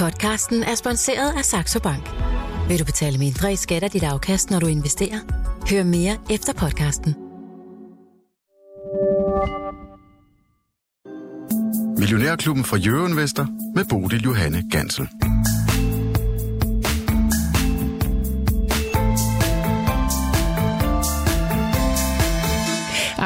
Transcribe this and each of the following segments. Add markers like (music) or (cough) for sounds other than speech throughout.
Podcasten er sponsoreret af Saxo Bank. Vil du betale mindre i skat af dit afkast, når du investerer? Hør mere efter podcasten. Millionærklubben fra Jørgen Vester med Bodil Johanne Gansel.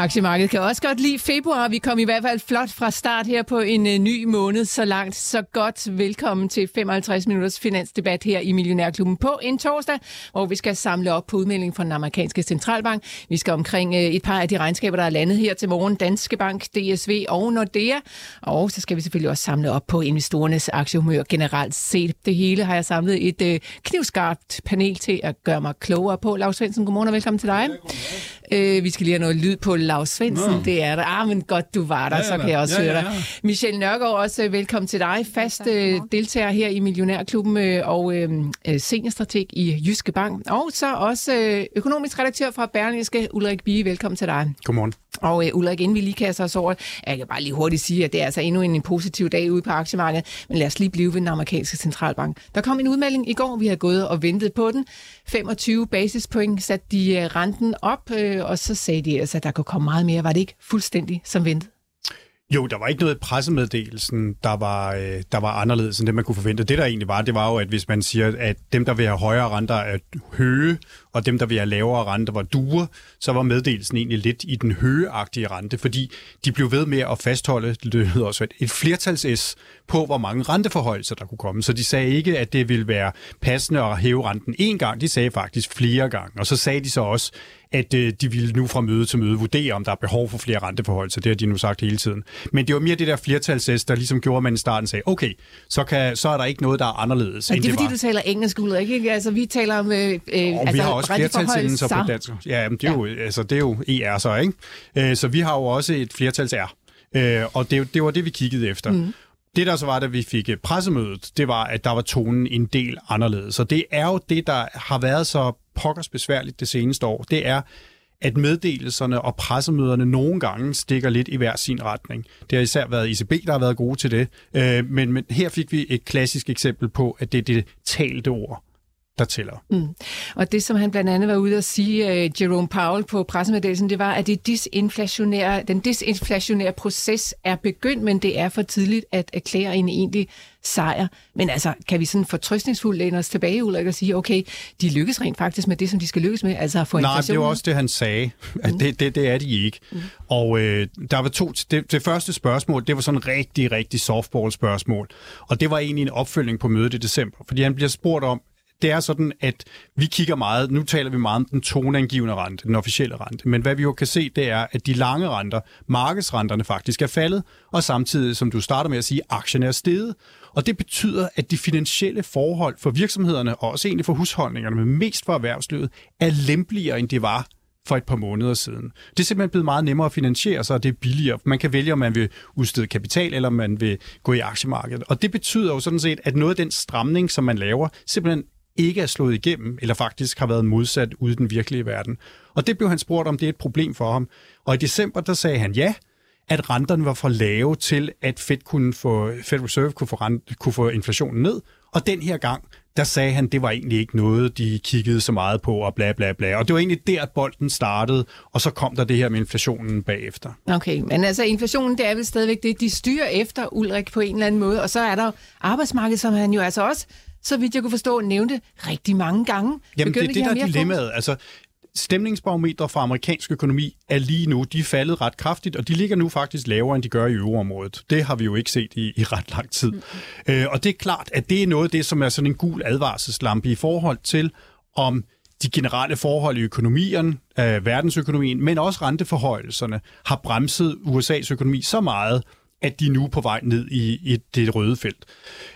Aktiemarkedet kan også godt lide februar. Vi kom i hvert fald flot fra start her på en uh, ny måned. Så langt, så godt. Velkommen til 55 minutters finansdebat her i Millionærklubben på en torsdag, hvor vi skal samle op på udmeldingen fra den amerikanske centralbank. Vi skal omkring uh, et par af de regnskaber, der er landet her til morgen. Danske Bank, DSV og Nordea. Og så skal vi selvfølgelig også samle op på investorernes aktiehumør generelt set. Det hele har jeg samlet et uh, knivskarpt panel til at gøre mig klogere på. Lars Svendsen, godmorgen og velkommen til dig. Ja, uh, vi skal lige have noget lyd på Lars Svendsen, Nå. det er det. Ah, men godt, du var der, ja, så kan jeg også ja, høre dig. Ja, ja. Michelle Nørgaard, også velkommen til dig. Fast øh, deltager her i Millionærklubben øh, og øh, seniorstrateg i Jyske Bank. Og så også øh, økonomisk redaktør fra Berlingske, Ulrik Bie. Velkommen til dig. Godmorgen. Og øh, Ulrik, inden vi lige kaster os over, jeg kan bare lige hurtigt sige, at det er altså endnu en, en positiv dag ude på aktiemarkedet, men lad os lige blive ved den amerikanske centralbank. Der kom en udmelding i går, vi har gået og ventet på den. 25 basispoint satte de øh, renten op, øh, og så sagde de altså, at der kunne komme meget mere. Var det ikke fuldstændig som ventet? Jo, der var ikke noget i pressemeddelelsen, der var, øh, der var anderledes end det, man kunne forvente. Det, der egentlig var, det var jo, at hvis man siger, at dem, der vil have højere renter, er høje, og dem, der vil have lavere renter, var duer, så var meddelelsen egentlig lidt i den højeagtige rente, fordi de blev ved med at fastholde, det hedder også et flertals på, hvor mange renteforhøjelser der kunne komme. Så de sagde ikke, at det ville være passende at hæve renten én gang, de sagde faktisk flere gange. Og så sagde de så også, at øh, de ville nu fra møde til møde vurdere, om der er behov for flere renteforhold, det har de nu sagt hele tiden. Men det var mere det der flertalsæs, der ligesom gjorde, at man i starten sagde, okay, så, kan, så er der ikke noget, der er anderledes. Men det er fordi, du taler engelsk, Ulrik, ikke? Altså, vi taler om... Øh, altså, vi har også flertalsendelser på dansk. Ja, men det er, ja. jo, altså, det er jo ER så, ikke? Øh, så vi har jo også et flertals R. Øh, og det, det var det, vi kiggede efter. Mm. Det, der så var, da vi fik pressemødet, det var, at der var tonen en del anderledes. Så det er jo det, der har været så pokkers besværligt det seneste år. Det er, at meddelelserne og pressemøderne nogle gange stikker lidt i hver sin retning. Det har især været ICB, der har været gode til det. Øh, men, men her fik vi et klassisk eksempel på, at det er det talte ord, der tæller. Mm. Og det, som han blandt andet var ude at sige, uh, Jerome Powell på pressemeddelelsen, det var, at det disinflationære, den disinflationære proces er begyndt, men det er for tidligt at erklære en egentlig sejr. Men altså, kan vi sådan fortrøstningsfuldt læne os tilbage, Ulrik, og sige, okay, de lykkes rent faktisk med det, som de skal lykkes med, altså at få Nej, det var også det, han sagde. At mm. det, det, det er de ikke. Mm. Og øh, der var to... Det, det første spørgsmål, det var sådan en rigtig, rigtig softball-spørgsmål. Og det var egentlig en opfølging på mødet i december. Fordi han bliver spurgt om, det er sådan, at vi kigger meget, nu taler vi meget om den toneangivende rente, den officielle rente, men hvad vi jo kan se, det er, at de lange renter, markedsrenterne faktisk er faldet, og samtidig, som du starter med at sige, aktierne er steget. Og det betyder, at de finansielle forhold for virksomhederne, og også egentlig for husholdningerne, men mest for erhvervslivet, er lempeligere, end det var for et par måneder siden. Det er simpelthen blevet meget nemmere at finansiere sig, og det er billigere. Man kan vælge, om man vil udstede kapital, eller om man vil gå i aktiemarkedet. Og det betyder jo sådan set, at noget af den stramning, som man laver, simpelthen ikke er slået igennem, eller faktisk har været modsat ude i den virkelige verden. Og det blev han spurgt om, det er et problem for ham. Og i december, der sagde han ja, at renterne var for lave til, at Fed, kunne få, Fed Reserve kunne få, rent, kunne få inflationen ned. Og den her gang, der sagde han, det var egentlig ikke noget, de kiggede så meget på, og bla bla bla. Og det var egentlig der, bolden startede, og så kom der det her med inflationen bagefter. Okay, men altså inflationen, det er vel stadigvæk det, de styrer efter, Ulrik, på en eller anden måde. Og så er der arbejdsmarkedet, som han jo altså også så vidt jeg kunne forstå, nævnte rigtig mange gange. Jamen, Begyndte det er det, der er dilemmaet. Altså, stemningsbarometer for amerikansk økonomi er lige nu, de er faldet ret kraftigt, og de ligger nu faktisk lavere, end de gør i øvreområdet. Det har vi jo ikke set i, i ret lang tid. Mm. Øh, og det er klart, at det er noget af det, som er sådan en gul advarselslampe i forhold til, om de generelle forhold i økonomien, øh, verdensøkonomien, men også renteforhøjelserne, har bremset USA's økonomi så meget, at de nu er på vej ned i, i det røde felt.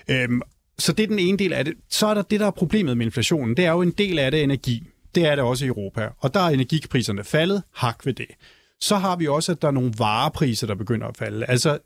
Øhm, så det er den ene del af det. Så er der det, der er problemet med inflationen. Det er jo en del af det energi. Det er det også i Europa. Og der er energipriserne faldet. Hak ved det. Så har vi også, at der er nogle varepriser, der begynder at falde. Altså,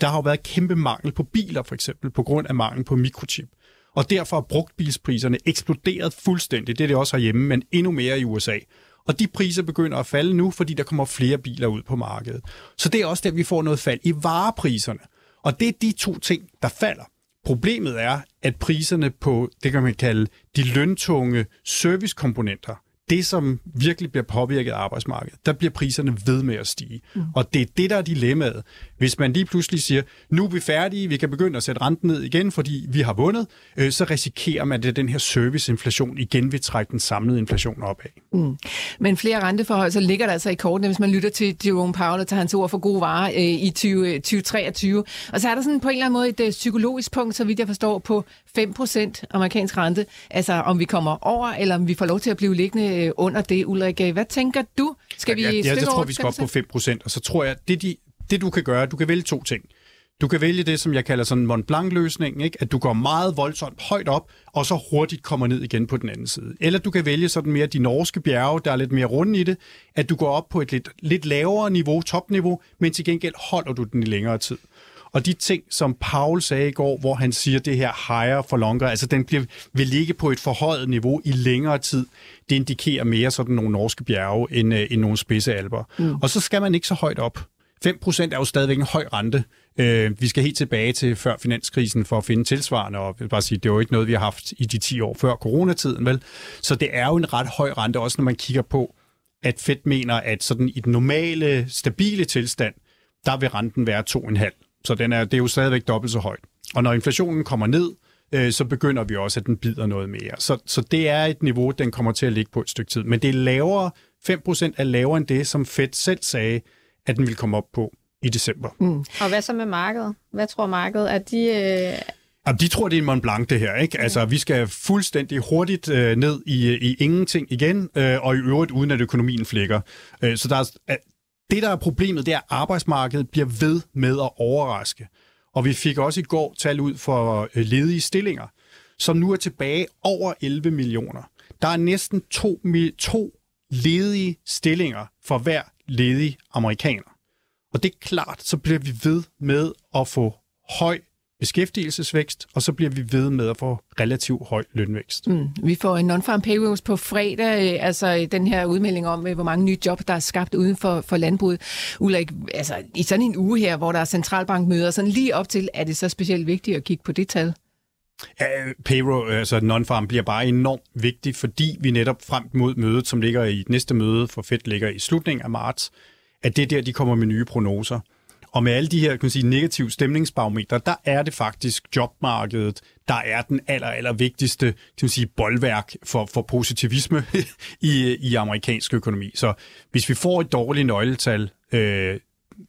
der har jo været kæmpe mangel på biler, for eksempel, på grund af mangel på mikrochip. Og derfor er brugtbilspriserne eksploderet fuldstændig. Det er det også herhjemme, men endnu mere i USA. Og de priser begynder at falde nu, fordi der kommer flere biler ud på markedet. Så det er også der, vi får noget fald i varepriserne. Og det er de to ting, der falder. Problemet er, at priserne på, det kan man kalde, de løntunge servicekomponenter, det, som virkelig bliver påvirket af arbejdsmarkedet, der bliver priserne ved med at stige. Mm. Og det er det, der er dilemmaet. Hvis man lige pludselig siger, nu er vi færdige, vi kan begynde at sætte renten ned igen, fordi vi har vundet, øh, så risikerer man, at den her serviceinflation igen vil trække den samlede inflation opad. Mm. Men flere renteforhold, så ligger der altså i kortene, hvis man lytter til Jerome Powell og tager hans ord for gode varer øh, i 20, 2023. Og så er der sådan på en eller anden måde et øh, psykologisk punkt, så vidt jeg forstår, på 5% amerikansk rente. Altså om vi kommer over, eller om vi får lov til at blive liggende øh, under det, Ulrik. Hvad tænker du? Skal vi ja, ja, jeg tror, vi skal op på 5% og så tror jeg, det, de, det du kan gøre, du kan vælge to ting. Du kan vælge det, som jeg kalder sådan Mont Blanc-løsningen, ikke? at du går meget voldsomt højt op, og så hurtigt kommer ned igen på den anden side. Eller du kan vælge sådan mere de norske bjerge, der er lidt mere runde i det, at du går op på et lidt, lidt lavere niveau, topniveau, men til gengæld holder du den i længere tid. Og de ting, som Paul sagde i går, hvor han siger det her higher for longer, altså den bliver, vil ligge på et forhøjet niveau i længere tid, det indikerer mere sådan nogle norske bjerge end, øh, end nogle spidse alber. Mm. Og så skal man ikke så højt op. 5% er jo stadigvæk en høj rente. Øh, vi skal helt tilbage til før finanskrisen for at finde tilsvarende, og vil bare sige, det er jo ikke noget, vi har haft i de 10 år før coronatiden, vel? Så det er jo en ret høj rente, også når man kigger på, at Fed mener, at sådan i den normale, stabile tilstand, der vil renten være 2,5. Så den er, det er jo stadigvæk dobbelt så højt. Og når inflationen kommer ned, øh, så begynder vi også, at den bider noget mere. Så, så det er et niveau, den kommer til at ligge på et stykke tid. Men det er lavere, 5% er lavere end det, som Fed selv sagde, at den ville komme op på i december. Mm. Og hvad så med markedet? Hvad tror markedet? Er de... Øh... Jamen, de tror, det er en Mont Blanc, det her. Ikke? Altså, vi skal fuldstændig hurtigt øh, ned i, i ingenting igen, øh, og i øvrigt uden, at økonomien flækker. Øh, så der er, det, der er problemet, det er, at arbejdsmarkedet bliver ved med at overraske. Og vi fik også i går tal ud for øh, ledige stillinger, som nu er tilbage over 11 millioner. Der er næsten to, to ledige stillinger for hver ledig amerikaner. Og det er klart, så bliver vi ved med at få høj beskæftigelsesvækst, og så bliver vi ved med at få relativt høj lønvækst. Mm. Vi får en non-farm payrolls på fredag, øh, altså den her udmelding om, øh, hvor mange nye job, der er skabt uden for, for landbruget. Ulrik, altså i sådan en uge her, hvor der er centralbankmøder, sådan lige op til, er det så specielt vigtigt at kigge på det tal? Ja, payroll, altså non-farm, bliver bare enormt vigtigt, fordi vi netop frem mod mødet, som ligger i næste møde for Fed, ligger i slutningen af marts, at det er der, de kommer med nye prognoser. Og med alle de her kan man sige, negative stemningsbarometer, der er det faktisk jobmarkedet, der er den aller, aller vigtigste kan man sige, boldværk for, for positivisme (laughs) i, i amerikansk økonomi. Så hvis vi får et dårligt nøgletal øh,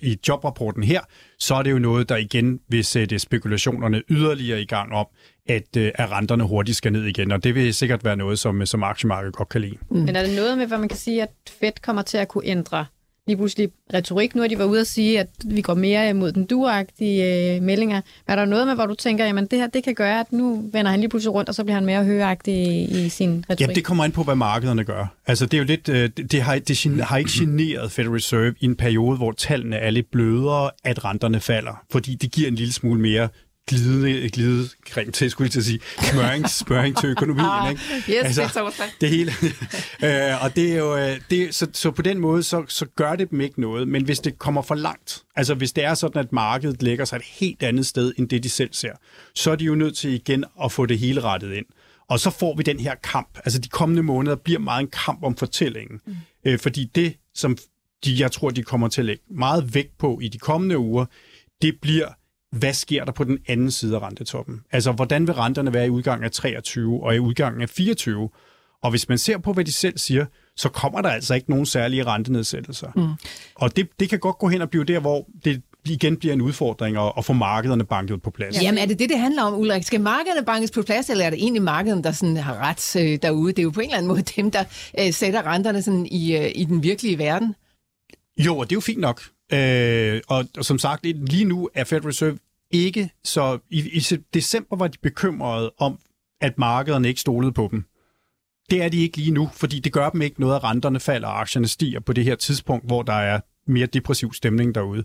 i jobrapporten her, så er det jo noget, der igen vil sætte spekulationerne yderligere i gang om, at, øh, at renterne hurtigt skal ned igen, og det vil sikkert være noget, som, som aktiemarkedet godt kan lide. Mm. Men er det noget med, hvad man kan sige, at Fed kommer til at kunne ændre lige pludselig retorik. Nu har de været ude at sige, at vi går mere mod den duagtige øh, meldinger. Er der noget med, hvor du tænker, jamen det her det kan gøre, at nu vender han lige pludselig rundt, og så bliver han mere høreagtig i, sin retorik? Jamen det kommer an på, hvad markederne gør. Altså det er jo lidt, øh, det, har, det har ikke generet Federal Reserve i en periode, hvor tallene er lidt blødere, at renterne falder, fordi det giver en lille smule mere glide, glide creme til, skulle jeg til at sige, smøring, (laughs) smøring til økonomien. Ah, ikke? Yes, altså, det Det hele. (laughs) øh, og det er jo, øh, det, så, så på den måde, så, så gør det dem ikke noget. Men hvis det kommer for langt, altså hvis det er sådan, at markedet lægger sig et helt andet sted, end det de selv ser, så er de jo nødt til igen at få det hele rettet ind. Og så får vi den her kamp. Altså de kommende måneder bliver meget en kamp om fortællingen. Mm. Øh, fordi det, som de, jeg tror, de kommer til at lægge meget vægt på i de kommende uger, det bliver hvad sker der på den anden side af rentetoppen? Altså, hvordan vil renterne være i udgangen af 23 og i udgangen af 24? Og hvis man ser på, hvad de selv siger, så kommer der altså ikke nogen særlige rentenedsættelser. Mm. Og det, det kan godt gå hen og blive der, hvor det igen bliver en udfordring at, at få markederne banket på plads. Jamen er det det, det handler om, Ulrik? Skal markederne bankes på plads, eller er det egentlig markedet, der sådan har ret øh, derude? Det er jo på en eller anden måde (laughs) dem, der øh, sætter renterne sådan i, øh, i den virkelige verden. Jo, og det er jo fint nok. Øh, og, og som sagt, lige nu er Fed Reserve ikke så... I, I december var de bekymrede om, at markederne ikke stolede på dem. Det er de ikke lige nu, fordi det gør dem ikke noget, at renterne falder og aktierne stiger på det her tidspunkt, hvor der er mere depressiv stemning derude.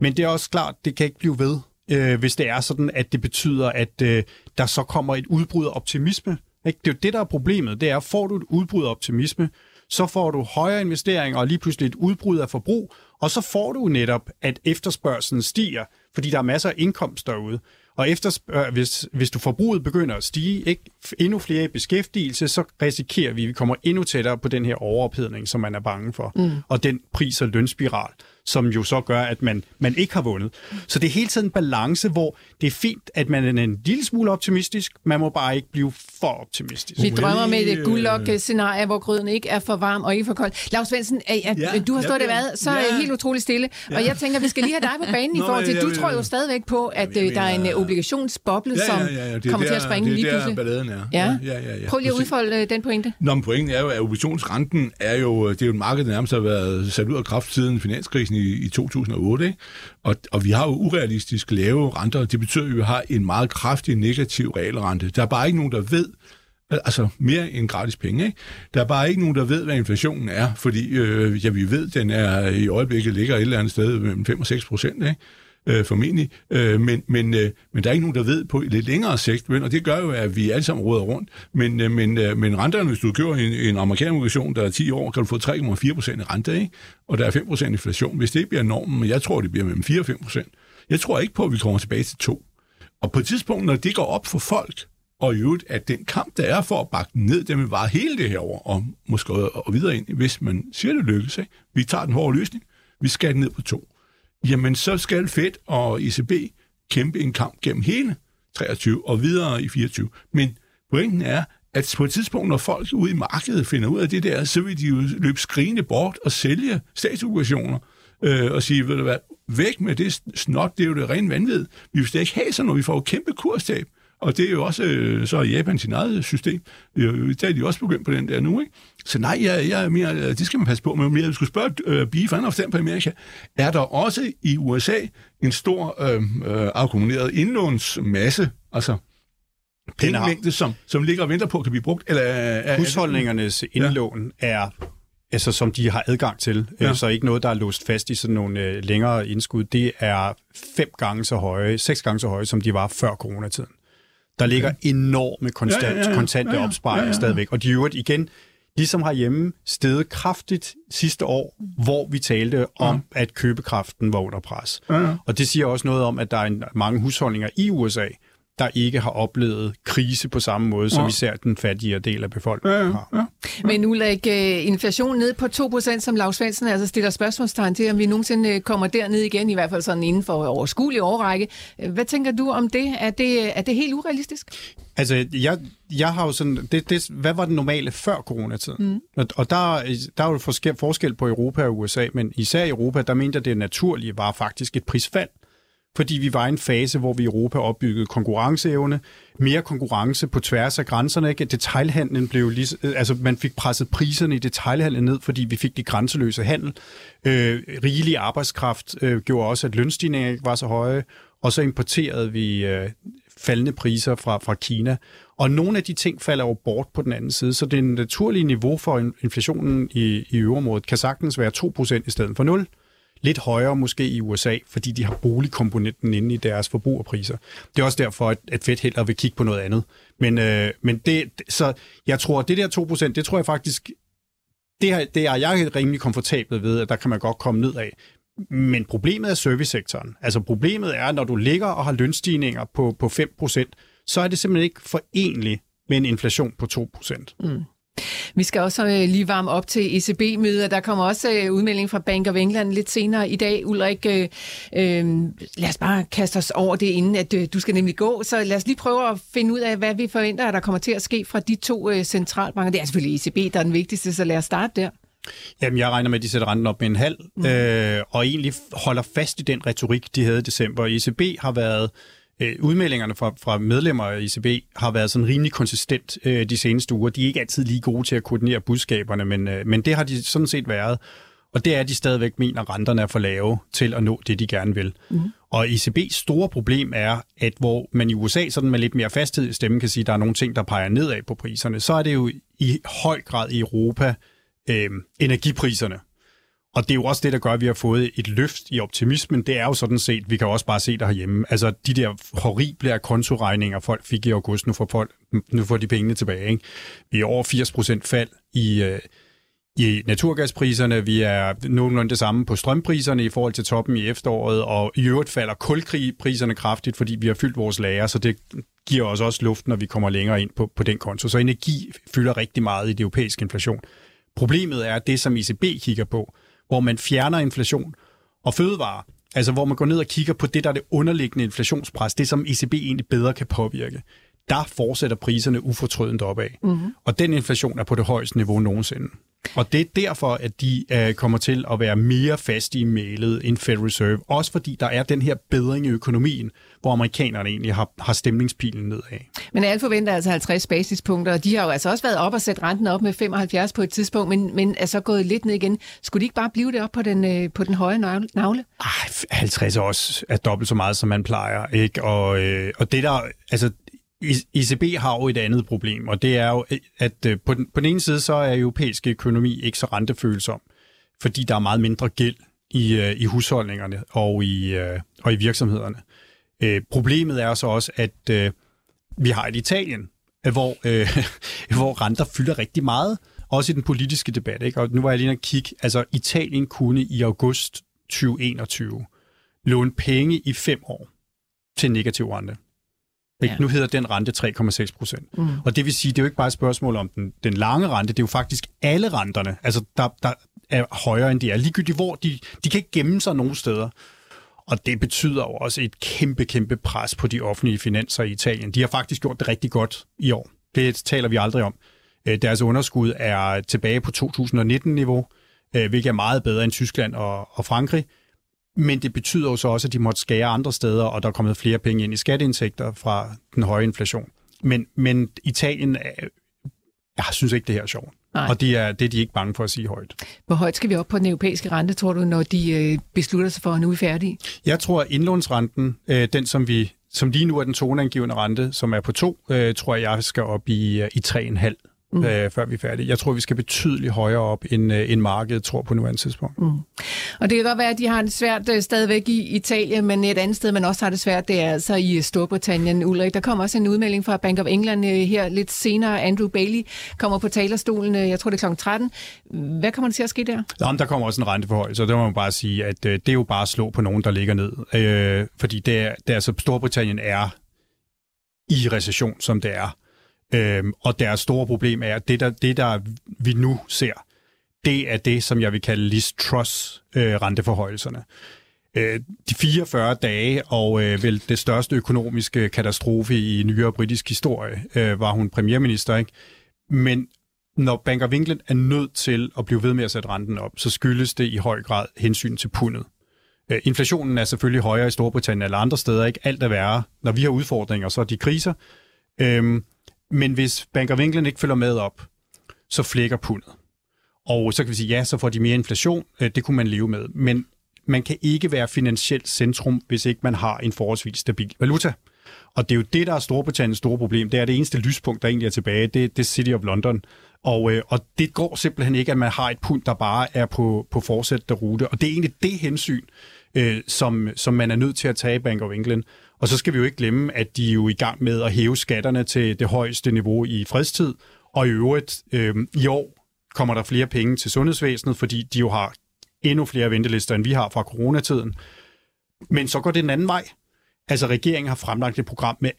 Men det er også klart, det kan ikke blive ved, øh, hvis det er sådan, at det betyder, at øh, der så kommer et udbrud af optimisme. Ikke? Det er jo det, der er problemet. Det er, får du et udbrud af optimisme, så får du højere investeringer og lige pludselig et udbrud af forbrug, og så får du netop, at efterspørgselen stiger, fordi der er masser af indkomst derude. Og efter, hvis, hvis du forbruget begynder at stige, ikke endnu flere i beskæftigelse, så risikerer vi, at vi kommer endnu tættere på den her overophedning, som man er bange for. Mm. Og den pris- og lønspiral, som jo så gør, at man, man ikke har vundet. Så det er hele tiden en balance, hvor det er fint, at man er en lille smule optimistisk, man må bare ikke blive for optimistisk. Vi drømmer med et guldlok-scenarie, hvor gryden ikke er for varm og ikke for kold. Lars Svendsen, ja, ja, du har stået ja, der været så ja. helt utroligt stille, ja. og jeg tænker, vi skal lige have dig på banen i (laughs) forhold til, du tror jo stadigvæk på, at øh, der er en obligationsboble, som ja, ja, ja, ja. kommer der, til at springe lige pludselig. Det er der, balladen er. Ja. Ja, ja, ja. Prøv lige at udfolde øh, den pointe. Nå, men pointen er jo, at obligationsrenten er jo, det er jo et marked, der nærmest har været sat ud af kraft siden finanskrisen i, i 2008, ikke? Og, og vi har jo urealistisk lave renter, det betyder at vi har en meget kraftig negativ realrente. Der er bare ikke nogen, der ved, altså mere end gratis penge. Ikke? Der er bare ikke nogen, der ved, hvad inflationen er, fordi øh, ja, vi ved, den er i øjeblikket ligger et eller andet sted mellem 5 og 6 procent. Ikke? Øh, formentlig. Øh, men, men, øh, men der er ikke nogen, der ved på lidt længere sigt, men, og det gør jo, at vi alle sammen råder rundt. Men, øh, men, øh, men renterne, hvis du køber en, en amerikansk obligation, der er 10 år, kan du få 3,4 procent i rente, ikke? og der er 5 procent inflation. Hvis det bliver normen, men jeg tror, det bliver mellem 4 og 5 procent. Jeg tror ikke på, at vi kommer tilbage til 2. Og på et tidspunkt, når det går op for folk, og i øvrigt, at den kamp, der er for at bakke den ned, den vil vare hele det her år, og måske og videre ind, hvis man siger, det lykkes. Ikke? Vi tager den hårde løsning, vi skal ned på to jamen så skal Fed og ECB kæmpe en kamp gennem hele 23 og videre i 24. Men pointen er, at på et tidspunkt, når folk ude i markedet finder ud af det der, så vil de jo løbe skrigende bort og sælge statsobligationer øh, og sige, ved du hvad, væk med det snot, det er jo det rene vanvid. Vi vil slet ikke have sådan noget, vi får jo kæmpe kurstab. Og det er jo også øh, så Japan sin eget system. Der er de også begyndt på den der nu, ikke? Så nej, jeg, jeg er mere, øh, det skal man passe på. Men jeg skulle spørge uh, Bie, for han på Amerika. Er der også i USA en stor øh, øh, akkumuleret indlånsmasse, altså pengemængde, som, som ligger og venter på, kan blive brugt? Eller er, Husholdningernes indlån ja. er altså, som de har adgang til, ja. så ikke noget, der er låst fast i sådan nogle øh, længere indskud. Det er fem gange så høje, seks gange så høje, som de var før coronatiden. Der ligger enorme konstant, ja, ja, ja. kontante ja, ja. opsparinger ja, ja. stadigvæk. Og de øvrigt igen, ligesom herhjemme, steget kraftigt sidste år, hvor vi talte om, ja. at købekraften var under pres. Ja. Og det siger også noget om, at der er mange husholdninger i USA, der ikke har oplevet krise på samme måde, som ja. især den fattigere del af befolkningen ja, har. Ja, ja. Men Ulrik, øh, inflation ned på 2%, som Lars Svendsen altså stiller spørgsmålstegn til, om vi nogensinde øh, kommer derned igen, i hvert fald sådan inden for overskuelig overrække. Hvad tænker du om det? Er det, er det helt urealistisk? Altså, jeg, jeg har jo sådan... Det, det, hvad var det normale før coronatiden? Mm. Og, og der, der er jo forskel, forskel på Europa og USA, men især i Europa, der mente jeg, det naturlige var faktisk et prisfald fordi vi var i en fase, hvor vi i Europa opbyggede konkurrenceevne, mere konkurrence på tværs af grænserne. Ikke? Detailhandlen blev lige, øh, altså man fik presset priserne i detailhandlen ned, fordi vi fik de grænseløse handel. Øh, rigelig arbejdskraft øh, gjorde også, at lønstigninger ikke var så høje, og så importerede vi øh, faldende priser fra, fra Kina. Og nogle af de ting falder jo bort på den anden side, så det naturlige niveau for inflationen i, i øvrigt kan sagtens være 2% i stedet for 0 lidt højere måske i USA, fordi de har boligkomponenten inde i deres forbrugerpriser. Det er også derfor, at, at Fed heller vil kigge på noget andet. Men, øh, men det, så jeg tror, at det der 2%, det tror jeg faktisk, det, her, det er jeg rimelig komfortabel ved, at der kan man godt komme ned af. Men problemet er servicesektoren. Altså problemet er, når du ligger og har lønstigninger på, på 5%, så er det simpelthen ikke forenligt med en inflation på 2%. Mm. Vi skal også øh, lige varme op til ECB-mødet. Der kommer også øh, udmelding fra Bank of England lidt senere i dag. Ulrik, øh, øh, lad os bare kaste os over det, inden at øh, du skal nemlig gå. Så lad os lige prøve at finde ud af, hvad vi forventer, at der kommer til at ske fra de to øh, centralbanker. Det er selvfølgelig ECB, der er den vigtigste, så lad os starte der. Jamen, jeg regner med, at de sætter renten op med en halv, mm. øh, og egentlig holder fast i den retorik, de havde i december. ECB har været øh, udmeldingerne fra, fra medlemmer af ECB har været sådan rimelig konsistent øh, de seneste uger. De er ikke altid lige gode til at koordinere budskaberne, men, øh, men det har de sådan set været. Og det er, at de stadigvæk mener, at renterne er for lave til at nå det, de gerne vil. Mm. Og ECB's store problem er, at hvor man i USA sådan med lidt mere fasthed i stemmen kan sige, at der er nogle ting, der peger nedad på priserne, så er det jo i høj grad i Europa øh, energipriserne, og det er jo også det, der gør, at vi har fået et løft i optimismen. Det er jo sådan set, vi kan også bare se det herhjemme. Altså de der horrible kontoregninger, folk fik i august, nu får, folk, nu får de pengene tilbage. Ikke? Vi er over 80 procent fald i, øh, i naturgaspriserne. Vi er nogenlunde det samme på strømpriserne i forhold til toppen i efteråret, og i øvrigt falder kulkrigpriserne kraftigt, fordi vi har fyldt vores lager, så det giver os også luft, når vi kommer længere ind på, på den konto. Så energi fylder rigtig meget i det europæiske inflation. Problemet er det, som ECB kigger på, hvor man fjerner inflation og fødevarer, altså hvor man går ned og kigger på det, der er det underliggende inflationspres, det som ECB egentlig bedre kan påvirke der fortsætter priserne ufortrødent opad. Mm-hmm. Og den inflation er på det højeste niveau nogensinde. Og det er derfor, at de uh, kommer til at være mere faste i mailet end Federal Reserve. Også fordi der er den her bedring i økonomien, hvor amerikanerne egentlig har, har stemningspilen nedad. Men alle forventer altså 50 basispunkter, og de har jo altså også været op og sætte renten op med 75 på et tidspunkt, men, men er så gået lidt ned igen. Skulle de ikke bare blive det op på den, øh, på den høje navle? Ej, 50 er også er dobbelt så meget, som man plejer. Ikke? Og, øh, og det der, altså ECB har jo et andet problem, og det er jo, at øh, på den, på den ene side, så er europæisk økonomi ikke så rentefølsom, fordi der er meget mindre gæld i, øh, i husholdningerne og i, øh, og i virksomhederne. Problemet er så også, at vi har et Italien, hvor, (laughs) hvor renter fylder rigtig meget, også i den politiske debat. Ikke? Og nu var jeg lige at kigge, altså Italien kunne i august 2021 låne penge i fem år til negativ rente. Ja. Nu hedder den rente 3,6 procent. Mm. Og det vil sige, det er jo ikke bare et spørgsmål om den, den lange rente, det er jo faktisk alle renterne, altså der, der er højere end de er. Ligegyldigt hvor, de, de kan ikke gemme sig nogen steder. Og det betyder jo også et kæmpe, kæmpe pres på de offentlige finanser i Italien. De har faktisk gjort det rigtig godt i år. Det taler vi aldrig om. Øh, deres underskud er tilbage på 2019-niveau, øh, hvilket er meget bedre end Tyskland og, og Frankrig. Men det betyder jo så også, at de måtte skære andre steder, og der er kommet flere penge ind i skatteindtægter fra den høje inflation. Men, men Italien, jeg synes ikke, det her er sjovt. Nej. Og det er, det er de ikke bange for at sige højt. Hvor højt skal vi op på den europæiske rente, tror du, når de øh, beslutter sig for, at nu er vi færdige? Jeg tror, at indlånsrenten, øh, den som vi som lige nu er den toneangivende rente, som er på to, øh, tror jeg, jeg skal op i, øh, i 3,5 mm. øh, før vi er færdige. Jeg tror, vi skal betydeligt højere op, end, øh, end markedet tror på nuværende tidspunkt. Mm. Og det kan godt være, at de har det svært øh, stadigvæk i Italien, men et andet sted, man også har det svært, det er altså i Storbritannien. Ulrik, der kommer også en udmelding fra Bank of England øh, her lidt senere. Andrew Bailey kommer på talerstolen, øh, jeg tror det er kl. 13. Hvad kommer der til at ske der? Jamen, der kommer også en renteforhold, så det må man bare sige, at øh, det er jo bare at slå på nogen, der ligger ned. Øh, fordi det er, det er, altså, Storbritannien er i recession, som det er. Øhm, og deres store problem er, at det der, det der vi nu ser, det er det, som jeg vil kalde Liz Truss øh, renteforhøjelserne. Øh, de 44 dage og øh, vel det største økonomiske katastrofe i nyere britisk historie, øh, var hun premierminister, ikke? Men når Bank of England er nødt til at blive ved med at sætte renten op, så skyldes det i høj grad hensyn til pundet. Øh, inflationen er selvfølgelig højere i Storbritannien eller andre steder, ikke? Alt er værre. Når vi har udfordringer, så er de kriser. Øhm, men hvis Bank of England ikke følger med op, så flækker pundet. Og så kan vi sige, ja, så får de mere inflation. Øh, det kunne man leve med. Men man kan ikke være finansielt centrum, hvis ikke man har en forholdsvis stabil valuta. Og det er jo det, der er Storbritanniens store problem. Det er det eneste lyspunkt, der egentlig er tilbage. Det, det er City of London. Og, øh, og det går simpelthen ikke, at man har et pund, der bare er på, på fortsættende rute. Og det er egentlig det hensyn, øh, som, som man er nødt til at tage i Bank of England. Og så skal vi jo ikke glemme, at de er jo i gang med at hæve skatterne til det højeste niveau i fredstid. Og i øvrigt, øh, i år kommer der flere penge til sundhedsvæsenet, fordi de jo har endnu flere ventelister, end vi har fra coronatiden. Men så går det den anden vej. Altså, regeringen har fremlagt et program med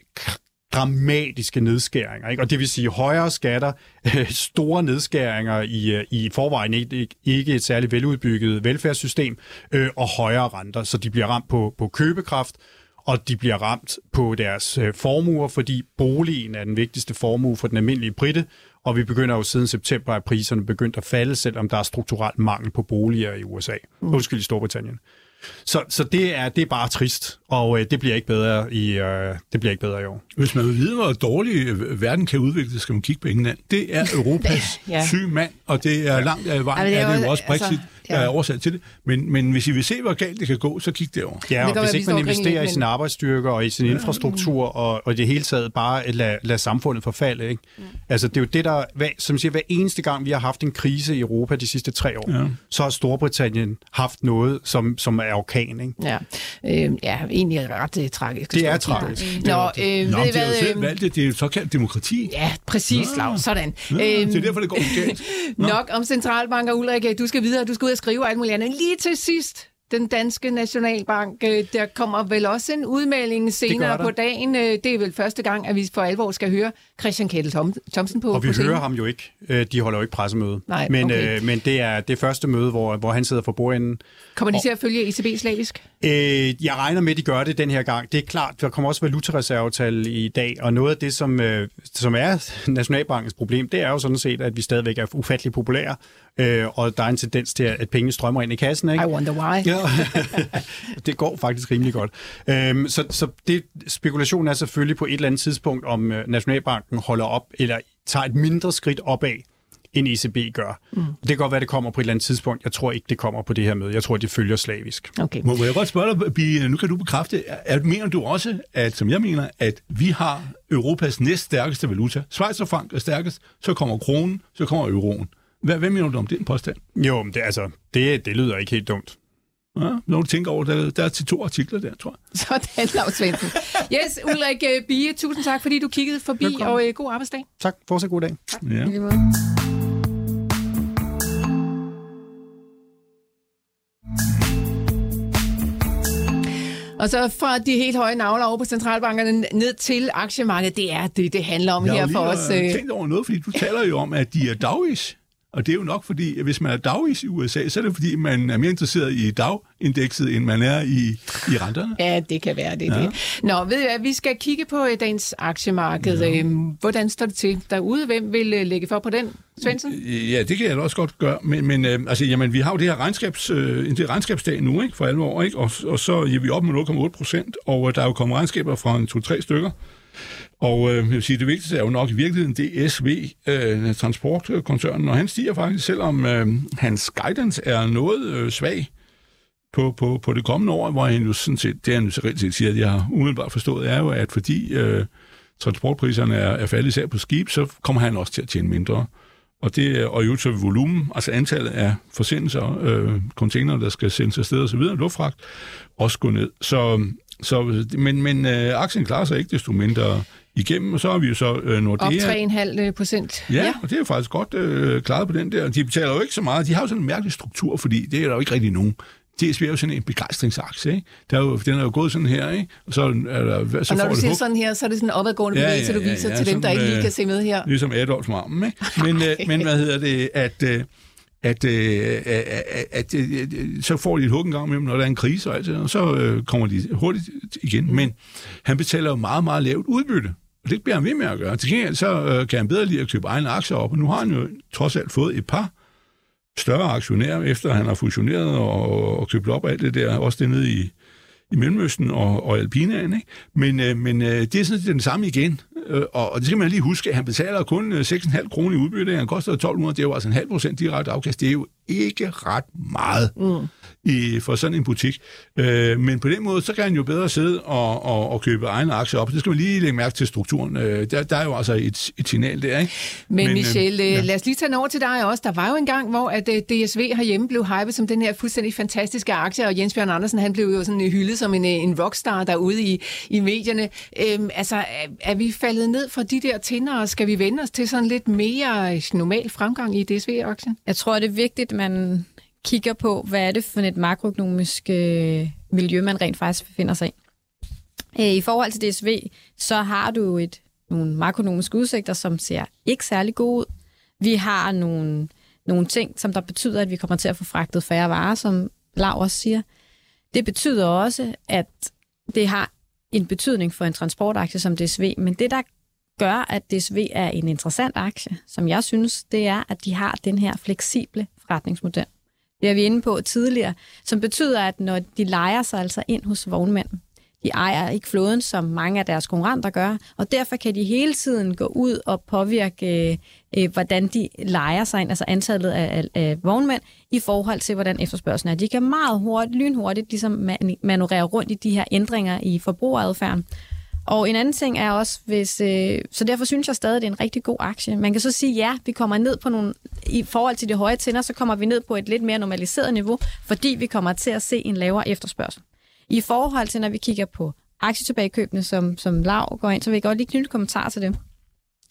dramatiske nedskæringer. Ikke? Og det vil sige højere skatter, (laughs) store nedskæringer i, øh, i forvejen ikke, ikke et særligt veludbygget velfærdssystem, øh, og højere renter, så de bliver ramt på, på købekraft, og de bliver ramt på deres øh, formuer, fordi boligen er den vigtigste formue for den almindelige britte, og vi begynder jo siden september, at priserne begyndt at falde, selvom der er strukturelt mangel på boliger i USA. Mm. Undskyld, i Storbritannien. Så, så det, er, det er bare trist, og øh, det bliver ikke bedre i øh, det bliver ikke bedre i år. Hvis man vil vide, hvor dårlig øh, verden kan udvikle, skal man kigge på England. Det er (laughs) Europas ja. syge mand, og det er langt af vejen, ja, det er, det jo også Brexit. Altså, ja. der er oversat til det. Men, men hvis I vil se, hvor galt det kan gå, så kig derover. Ja, og det hvis ikke man investerer i sin arbejdsstyrke og i sin infrastruktur, og, og det hele taget bare lade lad samfundet forfalde. Ikke? Mm. Altså, det er jo det, der, hvad, som siger, hver eneste gang, vi har haft en krise i Europa de sidste tre år, ja. så har Storbritannien haft noget, som, som er orkan. Ikke? Ja, øh, ja egentlig ret uh, tragisk. Det er tragisk. Nå, øh, Nå, I men det er jo selv øh, valgt det. Det er jo såkaldt demokrati. Ja, præcis, Lav. Sådan. Ja, Øhm, det er derfor, det går galt. (laughs) Nok om centralbanker, Ulrik. Du skal videre. Du skal ud og skrive alt muligt andet. Lige til sidst, den danske nationalbank, øh, der kommer vel også en udmelding senere på dagen. Øh, Det er vel første gang, at vi for alvor skal høre Christian Kettel Thom- Thomsen på Og vi på scenen. hører ham jo ikke. Øh, De holder jo ikke pressemøde. Nej, men, okay. øh, men det er det første møde, hvor, hvor han sidder for bordenden. Kommer de til at følge ECB slavisk? Øh, jeg regner med, at de gør det den her gang. Det er klart, der kommer også valutareservetal i dag, og noget af det, som, øh, som er (laughs) Nationalbankens problem, det er jo sådan set, at vi stadigvæk er ufattelig populære, øh, og der er en tendens til, at pengene strømmer ind i kassen. Ikke? I wonder why. Ja, (laughs) det går faktisk rimelig godt. Øhm, så så det, spekulationen er selvfølgelig på et eller andet tidspunkt, om øh, Nationalbanken holder op, eller tager et mindre skridt opad, end ECB gør. Mm. Det kan godt være, det kommer på et eller andet tidspunkt. Jeg tror ikke, det kommer på det her møde. Jeg tror, det følger slavisk. Okay. Må, må jeg godt spørge dig, nu kan du bekræfte, er, er- mener du også, at, som jeg mener, at vi har Europas næststærkeste valuta? Schweizerfranc er stærkest, så kommer kronen, så kommer euroen. Hvad, hvad mener du om den påstand? Jo, men det, altså, det, det lyder ikke helt dumt. Ja, når du tænker over, der, der er til to artikler der, tror jeg. Sådan, Lars Svendsen. Yes, Ulrik øh, Bie, tusind tak, fordi du kiggede forbi, Velkommen. og øh, god arbejdsdag. Tak. Fortsæt god dag. Ja. Lige måde. Og så fra de helt høje navler over på centralbankerne ned til aktiemarkedet, det er det, det handler om Jeg her har for os. lige øh, øh... tænkt over noget, fordi du taler jo om, at de er dagvis. Og det er jo nok fordi, at hvis man er dagvis i USA, så er det fordi, man er mere interesseret i dagindekset, end man er i, i renterne. Ja, det kan være det. Ja. det. Nå, ved hvad, vi skal kigge på øh, dagens aktiemarked. Ja. Øhm, hvordan står det til derude? Hvem vil øh, lægge for på den, Svendsen? Ja, det kan jeg da også godt gøre, men, men øh, altså, jamen, vi har jo det her regnskabs, øh, det regnskabsdag nu, ikke, for alvor, ikke? Og, og så er vi op med 0,8 procent, og øh, der er jo kommet regnskaber fra en to-tre stykker. Og øh, jeg vil sige, det vigtigste er jo nok i virkeligheden DSV, øh, transportkoncernen, og han stiger faktisk, selvom øh, hans guidance er noget øh, svag på, på, på det kommende år, hvor han jo sådan set, det han jo så reelt set siger, at jeg har umiddelbart forstået, er jo, at fordi øh, transportpriserne er, er faldet især på skib, så kommer han også til at tjene mindre. Og det øh, og i øvrigt så volumen, altså antallet af forsendelser, øh, container, der skal sendes afsted og så videre, luftfragt, også gå ned. Så, så men, men øh, aktien klarer sig ikke desto mindre igennem, og så har vi jo så øh, Op Nordea. 3,5 procent. Ja, ja, og det er jo faktisk godt øh, klaret på den der. De betaler jo ikke så meget. De har jo sådan en mærkelig struktur, fordi det er der jo ikke rigtig nogen. DSB er jo sådan en begejstringsaktie, ikke? Der er jo, den er jo gået sådan her, ikke? Og så er der, så Og når får du siger hug. sådan her, så er det sådan en opadgående Ja, bevægelse, ja, du ja, viser ja, til dem, der ikke lige øh, kan se med her. Ligesom Adolfs mammen, ikke? Men, øh, men hvad hedder det, at, øh, at, øh, at, at, øh, så får de et hug en gang imellem, når der er en krise og alt det, og så øh, kommer de hurtigt igen. Men han betaler jo meget, meget lavt udbytte. Og det bliver han ved med at gøre. Til gengæld så øh, kan han bedre lide at købe egne aktier op, og nu har han jo trods alt fået et par større aktionærer, efter han har fusioneret og, og købt op af alt det der, også det nede i, i Mellemøsten og, og Alpinaen. Ikke? Men, øh, men øh, det er sådan set den samme igen. Øh, og, og det skal man lige huske, at han betaler kun øh, 6,5 kroner i udbytte. Han koster 1200, det er jo altså en halv procent direkte afkast. Det er jo ikke ret meget mm. i, for sådan en butik. Øh, men på den måde, så kan han jo bedre sidde og, og, og købe egne aktier op. Det skal man lige lægge mærke til strukturen. Øh, der, der er jo altså et, et signal der, ikke? Men, Men, Men øh, Michelle, ja. lad os lige tage over til dig også. Der var jo en gang, hvor at øh, DSV herhjemme blev hypet som den her fuldstændig fantastiske aktie, og Jens Bjørn Andersen, han blev jo sådan hyldet som en, øh, en rockstar derude i, i medierne. Øhm, altså, er, er vi faldet ned fra de der tinder, og skal vi vende os til sådan lidt mere øh, normal fremgang i DSV-aktien? Jeg tror, det er vigtigt, man kigger på, hvad er det for et makroøkonomisk øh, miljø, man rent faktisk befinder sig i. Øh, I forhold til DSV, så har du et, nogle makroøkonomiske udsigter, som ser ikke særlig gode ud. Vi har nogle, nogle ting, som der betyder, at vi kommer til at få fragtet færre varer, som Lav også siger. Det betyder også, at det har en betydning for en transportaktie som DSV, men det, der gør, at DSV er en interessant aktie, som jeg synes, det er, at de har den her fleksible forretningsmodel. Det er vi inde på tidligere, som betyder, at når de leger sig altså ind hos vognmænd, de ejer ikke flåden, som mange af deres konkurrenter gør, og derfor kan de hele tiden gå ud og påvirke, øh, øh, hvordan de leger sig ind, altså antallet af, af, af vognmænd, i forhold til, hvordan efterspørgselen er. De kan meget hurtigt, lynhurtigt ligesom man, manøvrere rundt i de her ændringer i forbrugeradfærden. Og en anden ting er også, hvis, øh, så derfor synes jeg stadig, at det er en rigtig god aktie. Man kan så sige, ja, vi kommer ned på nogle, i forhold til de høje tænder, så kommer vi ned på et lidt mere normaliseret niveau, fordi vi kommer til at se en lavere efterspørgsel. I forhold til, når vi kigger på aktietilbagekøbene, som, som Lav går ind, så vil jeg godt lige knytte kommentar til det.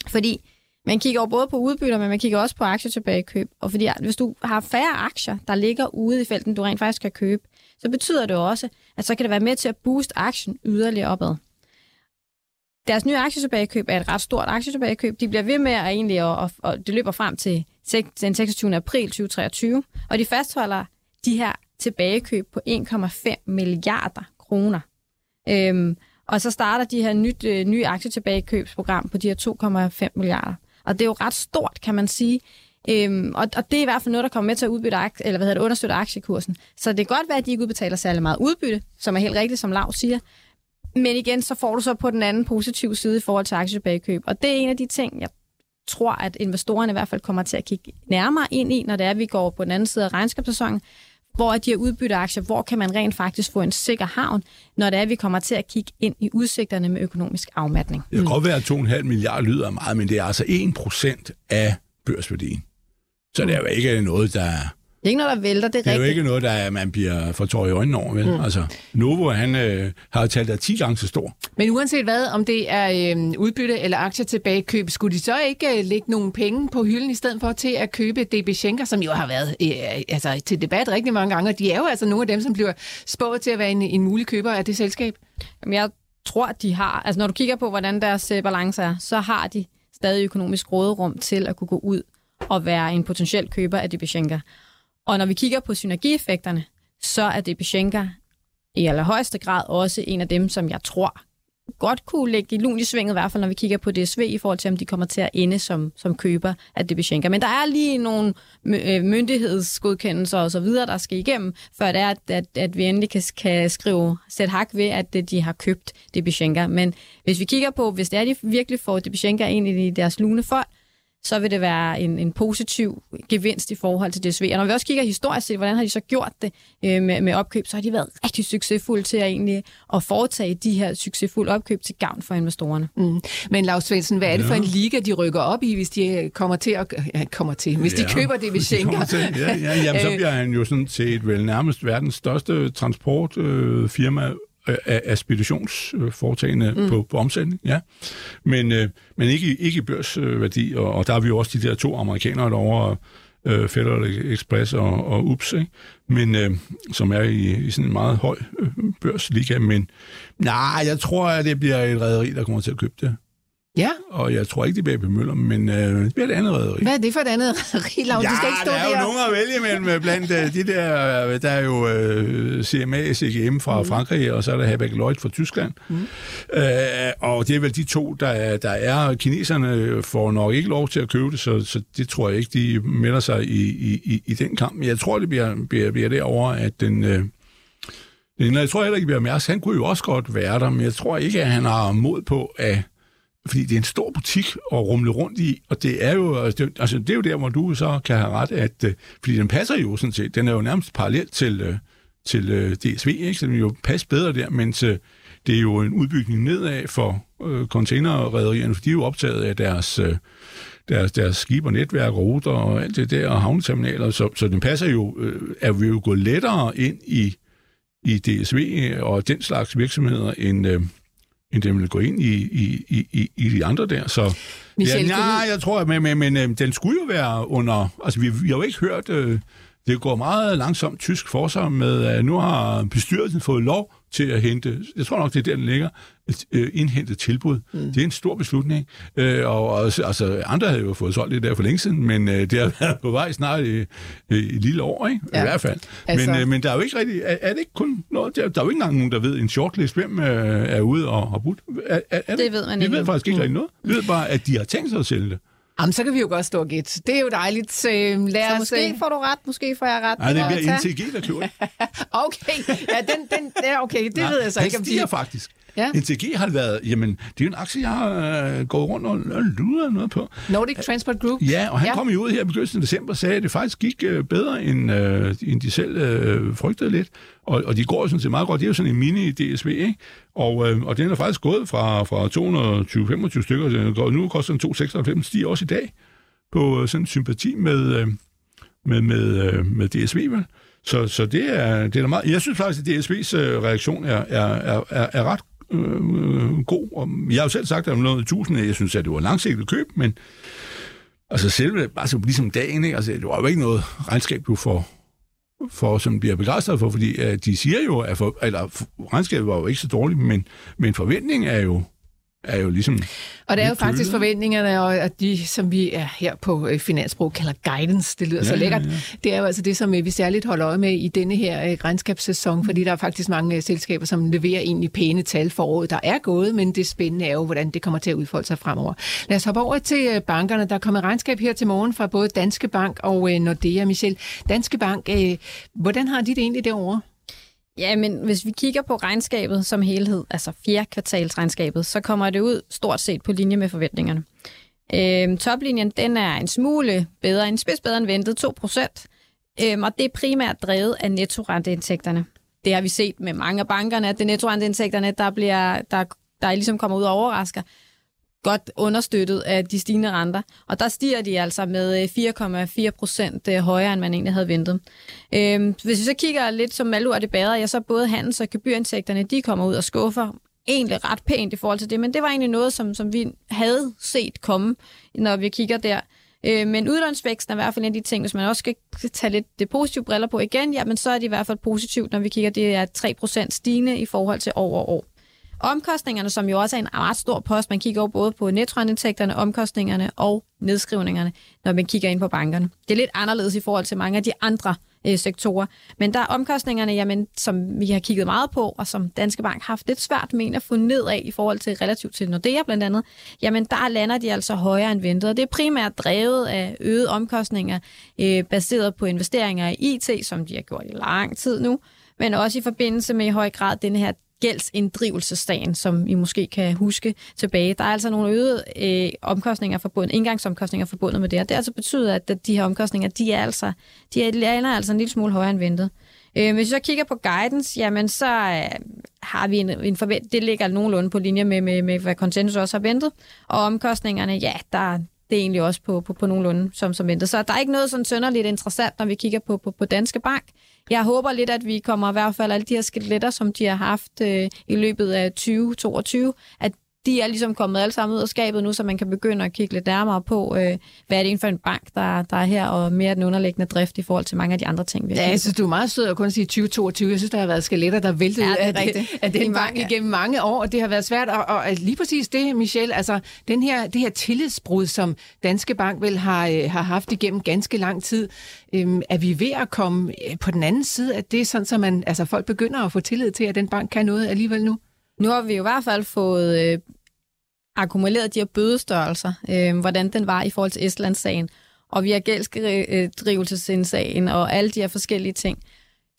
Fordi man kigger jo både på udbytter, men man kigger også på aktietilbagekøb. Og fordi hvis du har færre aktier, der ligger ude i felten, du rent faktisk kan købe, så betyder det også, at så kan det være med til at booste aktien yderligere opad. Deres nye aktietilbagekøb er et ret stort aktietilbagekøb. De bliver ved med at egentlig, og, og det løber frem til den 26. april 2023, og de fastholder de her tilbagekøb på 1,5 milliarder kroner. Øhm, og så starter de her nyt, øh, nye aktietilbagekøbsprogram på de her 2,5 milliarder. Og det er jo ret stort, kan man sige. Øhm, og, og det er i hvert fald noget, der kommer med til at udbytte aktie, eller hvad hedder det, understøtte aktiekursen. Så det kan godt være, at de ikke udbetaler særlig meget udbytte, som er helt rigtigt, som Lav siger. Men igen, så får du så på den anden positive side i forhold til aktietilbagekøb. Og det er en af de ting, jeg tror, at investorerne i hvert fald kommer til at kigge nærmere ind i, når det er, at vi går på den anden side af regnskabssæsonen. Hvor er de her udbytteaktier, hvor kan man rent faktisk få en sikker havn, når det er, at vi kommer til at kigge ind i udsigterne med økonomisk afmatning. Det kan godt være, at 2,5 milliarder lyder meget, men det er altså 1 procent af børsværdien. Så det er jo ikke noget, der det er ikke noget, der vælter, det er Det er rigtigt. jo ikke noget, der man bliver for tår i øjnene over, vel? Mm. Altså, Novo, han øh, har talt af 10 gange så stor. Men uanset hvad, om det er øh, udbytte eller aktier tilbage køb, skulle de så ikke øh, lægge nogle penge på hylden i stedet for til at købe DB Schenker, som jo har været øh, altså, til debat rigtig mange gange, og de er jo altså nogle af dem, som bliver spået til at være en, en mulig køber af det selskab. Jamen, jeg tror, at de har, altså når du kigger på, hvordan deres øh, balance er, så har de stadig økonomisk råderum til at kunne gå ud og være en potentiel køber af DB Schenker. Og når vi kigger på synergieffekterne, så er det Schenker i allerhøjeste grad også en af dem, som jeg tror godt kunne ligge i lun i svinget, i hvert fald når vi kigger på DSV, i forhold til, om de kommer til at ende som, som køber af DB Schenker. Men der er lige nogle øh, myndighedsgodkendelser og så videre, der skal igennem, før det er, at, at, at vi endelig kan, kan skrive, sæt hak ved, at øh, de har købt DB Schenker. Men hvis vi kigger på, hvis det er, at de virkelig får DB Schenker ind i deres lune folk, så vil det være en, en positiv gevinst i forhold til DSV. Og når vi også kigger historisk set, hvordan har de så gjort det øh, med, med opkøb, så har de været rigtig succesfulde til at egentlig at foretage de her succesfulde opkøb til gavn for investorerne. Mm. Men Lars Svendsen, hvad er det for en liga, de rykker op i, hvis de kommer til at ja, kommer til, hvis de køber det ved Schenker? Til, ja, ja, jamen, så bliver han jo sådan set vel nærmest verdens største transportfirma øh, af, af speditionsforetagende mm. på, på omsætning, ja. Men, øh, men ikke, ikke i børsværdi, og, og der er vi jo også de der to amerikanere derovre, øh, Federal Express og, og UPS, ikke? Men, øh, som er i, i sådan en meget høj øh, børsliga. Men nej, jeg tror, at det bliver et rederi, der kommer til at købe det. Ja. Og jeg tror ikke, det bliver Møller, men øh, det bliver et andet rederi. Hvad er det for et andet rederi, Lars? Ja, du skal ikke stå der er jo der. nogen at vælge imellem øh, blandt uh, de der, øh, der er jo uh, CMA, CGM fra mm. Frankrig, og så er der Hapag Lloyd fra Tyskland. Mm. Uh, og det er vel de to, der er, der er. Kineserne får nok ikke lov til at købe det, så, så det tror jeg ikke, de melder sig i, i, i den kamp. Men jeg tror, det bliver, bliver, bliver derovre, at den... Uh, jeg tror heller ikke, at Mærsk, han kunne jo også godt være der, men jeg tror ikke, at han har mod på at fordi det er en stor butik at rumle rundt i, og det er jo, altså det, er jo altså, der, hvor du så kan have ret, at, øh, fordi den passer jo sådan set, den er jo nærmest parallel til, øh, til øh, DSV, ikke? så den jo passer bedre der, mens det er jo en udbygning nedad for øh, containerrederierne, for de er jo optaget af deres, øh, deres, deres skib og netværk, ruter og alt det der, og havneterminaler, så, så den passer jo, øh, er vi jo gået lettere ind i, i DSV og den slags virksomheder, end, øh, end den vil gå ind i, i, i, i de andre der. Så Michel, ja, nej, jeg tror, men, men, men øh, den skulle jo være under... Altså, vi, vi har jo ikke hørt... Øh, det går meget langsomt tysk for sig med, at nu har bestyrelsen fået lov til at hente, jeg tror nok, det er der, den ligger, øh, indhentet tilbud. Mm. Det er en stor beslutning. Øh, og, og altså, andre havde jo fået solgt det der for længe siden, men øh, det har (laughs) været på vej snart i, i lille år, ikke? Ja. i hvert fald. Altså... Men, øh, men der er jo ikke rigtig, er, er det ikke kun noget, der, der er jo ikke engang nogen, der ved en shortlist, hvem øh, er ude og har budt. Er, er, er det ved man Vi ikke. ved faktisk ikke mm. rigtig noget. Vi ved bare, at de har tænkt sig at sælge det. Jamen, så kan vi jo godt stå og gætte. Det er jo dejligt. Øh, lad Så os, måske øh, får du ret, måske får jeg ret. Nej, det bliver. NTG, der det. Okay, ja, den, den, ja, okay, det Nej, ved jeg så ikke, om de... faktisk. Ja. NTG har været, jamen, det er en aktie, jeg har øh, gået rundt og, og luder noget på. Nordic Transport Group. Ja, og han Ja. kom jo ud her i begyndelsen af december og sagde, at det faktisk gik øh, bedre, end, øh, end de selv øh, frygtede lidt. Og, og de går jo sådan set meget godt. Det er jo sådan en mini-DSV, ikke? Og, øh, og den er faktisk gået fra, fra 220-25 stykker, den går, nu koster den 296, stiger også i dag på øh, sådan en sympati med, øh, med, med, øh, med DSV, vel? Så, så det, er, det er da meget... Jeg synes faktisk, at DSV's øh, reaktion er, er, er, er ret Øh, øh, god. Og jeg har jo selv sagt, at om noget tusind, jeg synes, at det var langsigtet køb, men altså selve, altså ligesom dagen, ikke? Altså, det var jo ikke noget regnskab, du får, for, som bliver begejstret for, fordi øh, de siger jo, at for, eller, regnskabet var jo ikke så dårligt, men, men forventningen er jo, er jo ligesom... Og det er jo lidt faktisk forventningerne, og at de, som vi er her på øh, Finansbrug, kalder guidance, det lyder ja, så lækkert. ja, ja. Det er jo altså det, som øh, vi særligt holder øje med i denne her øh, regnskabssæson, fordi der er faktisk mange selskaber, som leverer egentlig pæne tal for året, der er gået, men det spændende er jo, hvordan det kommer til at udfolde sig fremover. Lad os hoppe over til bankerne. Der er kommet regnskab her til morgen fra både Danske Bank og Nordea. Michel, Danske Bank, hvordan har de det egentlig derovre? Ja, men hvis vi kigger på regnskabet som helhed, altså fjerde kvartalsregnskabet, så kommer det ud stort set på linje med forventningerne. Øhm, toplinjen, den er en smule bedre, en spids bedre end ventet, 2%. Øhm, og det er primært drevet af nettorenteindtægterne. Det har vi set med mange af bankerne, at det er nettorenteindtægterne, der, bliver, der, der ligesom kommer ud og overrasker godt understøttet af de stigende renter. Og der stiger de altså med øh, 4,4 procent øh, højere, end man egentlig havde ventet. Øhm, hvis vi så kigger lidt som malur det bedre, ja, så både handels- og gebyrindtægterne, de kommer ud og skuffer egentlig ret pænt i forhold til det, men det var egentlig noget, som, som vi havde set komme, når vi kigger der. Øh, men udlånsvæksten er i hvert fald en af de ting, hvis man også skal tage lidt det positive briller på igen, jamen så er det i hvert fald positivt, når vi kigger, det er 3% stigende i forhold til over år. Omkostningerne, som jo også er en ret stor post, man kigger jo både på nettoindtægterne, omkostningerne og nedskrivningerne, når man kigger ind på bankerne. Det er lidt anderledes i forhold til mange af de andre øh, sektorer. Men der er omkostningerne, jamen, som vi har kigget meget på, og som Danske Bank har haft lidt svært med at få ned af i forhold til relativt til Nordea blandt andet, jamen der lander de altså højere end ventet. Og det er primært drevet af øgede omkostninger, øh, baseret på investeringer i IT, som de har gjort i lang tid nu, men også i forbindelse med i høj grad den her gældsinddrivelsesdagen, som I måske kan huske tilbage. Der er altså nogle øgede øh, omkostninger forbundet, indgangsomkostninger forbundet med det, og det altså betyder, at de her omkostninger, de er altså, de er, altså en lille smule højere end ventet. Øh, hvis vi så kigger på guidance, jamen så øh, har vi en, en forvent, det ligger nogenlunde på linje med, med, med, hvad konsensus også har ventet, og omkostningerne, ja, der, det er egentlig også på, på, på nogenlunde som, som ventet. Så der er ikke noget sådan sønderligt interessant, når vi kigger på, på, på Danske Bank. Jeg håber lidt, at vi kommer i hvert fald alle de her skeletter, som de har haft øh, i løbet af 2022, at de er ligesom kommet alle sammen ud af skabet nu, så man kan begynde at kigge lidt nærmere på, øh, hvad er det for en bank, der, der er her, og mere den underliggende drift i forhold til mange af de andre ting, vi har Ja, jeg synes, du er meget sød at kun sige 2022. Jeg synes, der har været skeletter, der væltede Ja, ud det af, af den mange- bank igennem mange år, og det har været svært. Og, og at lige præcis det, Michel, altså den her, det her tillidsbrud, som Danske Bank vel har, øh, har haft igennem ganske lang tid, øhm, er vi ved at komme øh, på den anden side af det, sådan så man, altså folk begynder at få tillid til, at den bank kan noget alligevel nu? Nu har vi jo i hvert fald fået øh, akkumuleret de her bødestørrelser, øh, hvordan den var i forhold til Estlandssagen, og vi har gældsdrivelsesindsagen øh, og alle de her forskellige ting.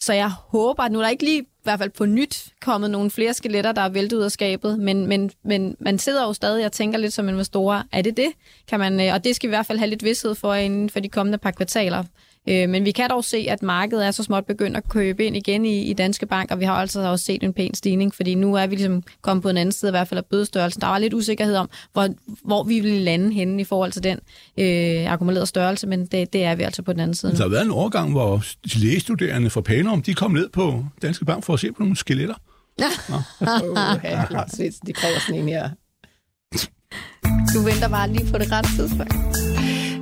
Så jeg håber, at nu er der ikke lige i hvert fald på nyt kommet nogle flere skeletter, der er væltet ud af skabet, men, men, men man sidder jo stadig og tænker lidt som investorer, er det det? Kan man, øh, og det skal vi i hvert fald have lidt vidshed for inden for de kommende par kvartaler. Øh, Men vi kan dog se, at markedet er så småt begyndt at købe ind igen i, i Danske Bank, og vi har altså også set en pæn stigning, fordi nu er vi ligesom kommet på en anden side i hvert fald af bødestørrelsen. Der var lidt usikkerhed om, hvor, hvor vi ville lande henne i forhold til den øh, akkumulerede størrelse, men det, det er vi altså på den anden side. Der nu. har været en overgang, hvor de lægestuderende fra Panum, de kom ned på Danske Bank for at se på nogle skeletter. Oh, ja, det kræver sådan en her. Du venter bare lige på det rette tidspunkt.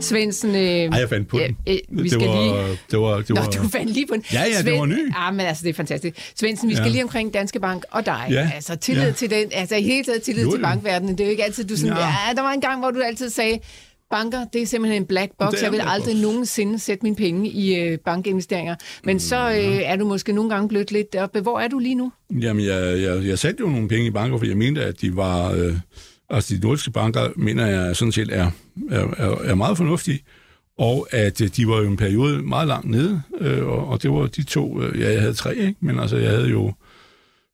Svendsen, øh, Ej, jeg fandt på ja, den. øh, vi det, skal var, lige... det var, det Nå, var, du fandt lige på den. Ja, ja, det var ny. Ja, men altså, det er fantastisk. Svendsen, vi skal Ja. lige omkring Danske Bank og dig. Ja. Altså, tillid Ja. til den, altså i hele taget tillid Jo, til jo. bankverdenen. Det er jo ikke altid, du sådan, ja. Ja. der var en gang, hvor du altid sagde, banker, det er simpelthen en black box. Jeg vil aldrig box. nogensinde sætte mine penge i øh, bankinvesteringer. Men så øh, er du måske nogle gange blødt lidt op. Hvor er du lige nu? Jamen, jeg, jeg, jeg satte jo nogle penge i banker, for jeg mente, at de var... Øh, altså, de nordiske banker, mener jeg sådan set, er, er, er, meget fornuftige. Og at øh, de var jo en periode meget langt nede, øh, og, og det var de to... Øh, ja, jeg havde tre, ikke? Men altså, jeg havde jo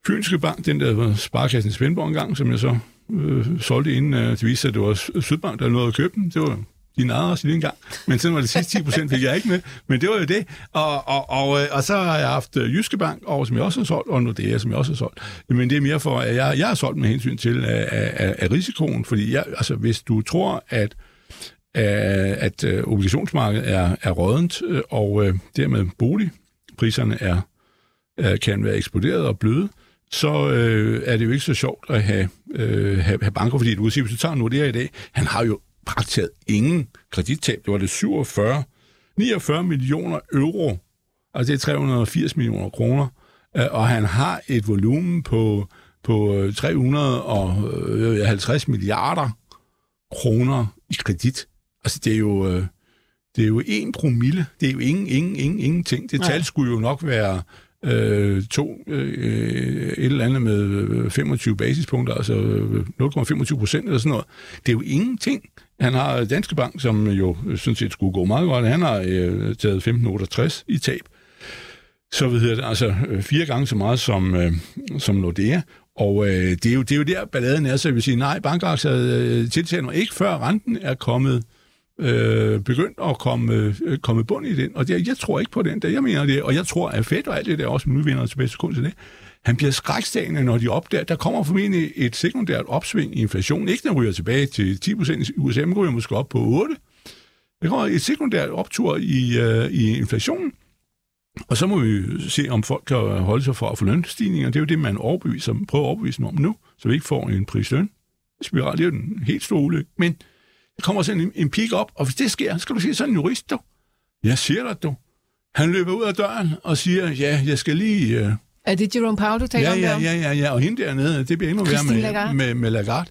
Fynske Bank, den der øh, var Sparkassen Svendborg engang, som jeg så øh, solgte inden øh, det viste sig, at det var Sydbank, der nåede at købe den. Det var de narrede os lige en gang. Men sådan var det sidste 10 procent, fik jeg ikke med. Men det var jo det. Og, og, og, øh, og så har jeg haft øh, Jyske Bank, og, som jeg også har solgt, og Nordea, som jeg også har solgt. Men det er mere for, at jeg, jeg har solgt med hensyn til af, af, af risikoen. Fordi jeg, altså, hvis du tror, at at obligationsmarkedet er, er rådent, og øh, dermed boligpriserne er, er, kan være eksploderet og bløde, så øh, er det jo ikke så sjovt at have, øh, have, have banker, fordi du kan sige, hvis du tager Nordea i dag, han har jo praktiseret ingen kredittab. Det var det 47, 49 millioner euro, altså det er 380 millioner kroner, øh, og han har et volumen på, på 350 milliarder kroner i kredit. Altså det er jo, øh, det er jo en promille. Det er jo ingen, ingen, ingen, ingenting. Det tal skulle jo nok være øh, to, øh, et eller andet med 25 basispunkter, altså 0,25 procent eller sådan noget. Det er jo ingenting. Han har Danske Bank, som jo øh, sådan set skulle gå meget godt. Han har øh, taget 15,68 i tab. Så ved det, altså øh, fire gange så meget som, øh, som Nordea. Og øh, det, er jo, det er jo der, balladen er, så jeg vil sige, nej, bankaktier øh, tiltaler ikke, før renten er kommet øh, begyndt at komme, øh, komme bund i den. Og det, jeg tror ikke på den der. Jeg mener det, og jeg tror, at Fed og alt det der også, nu vinder tilbage til til det, han bliver skrækstagende, når de opdager, der kommer formentlig et sekundært opsving i inflationen. Ikke den ryger tilbage til 10 procent i USA, men ryger måske op på 8. Der kommer et sekundært optur i, øh, i inflationen. Og så må vi se, om folk kan holde sig for at få lønstigninger. Det er jo det, man overbeviser, prøver at overbevise om nu, så vi ikke får en prisløn. Spiral, det er jo den helt store ulykke. Men der kommer sådan en, en pik op, og hvis det sker, skal du se sådan en jurist, du. Jeg siger dig, du. Han løber ud af døren og siger, ja, jeg skal lige... Uh, er det Jerome Powell, du taler ja, om ja, der? Ja, ja, ja, og hende dernede, det bliver endnu værre med, Lagarde. med, med Lagarde.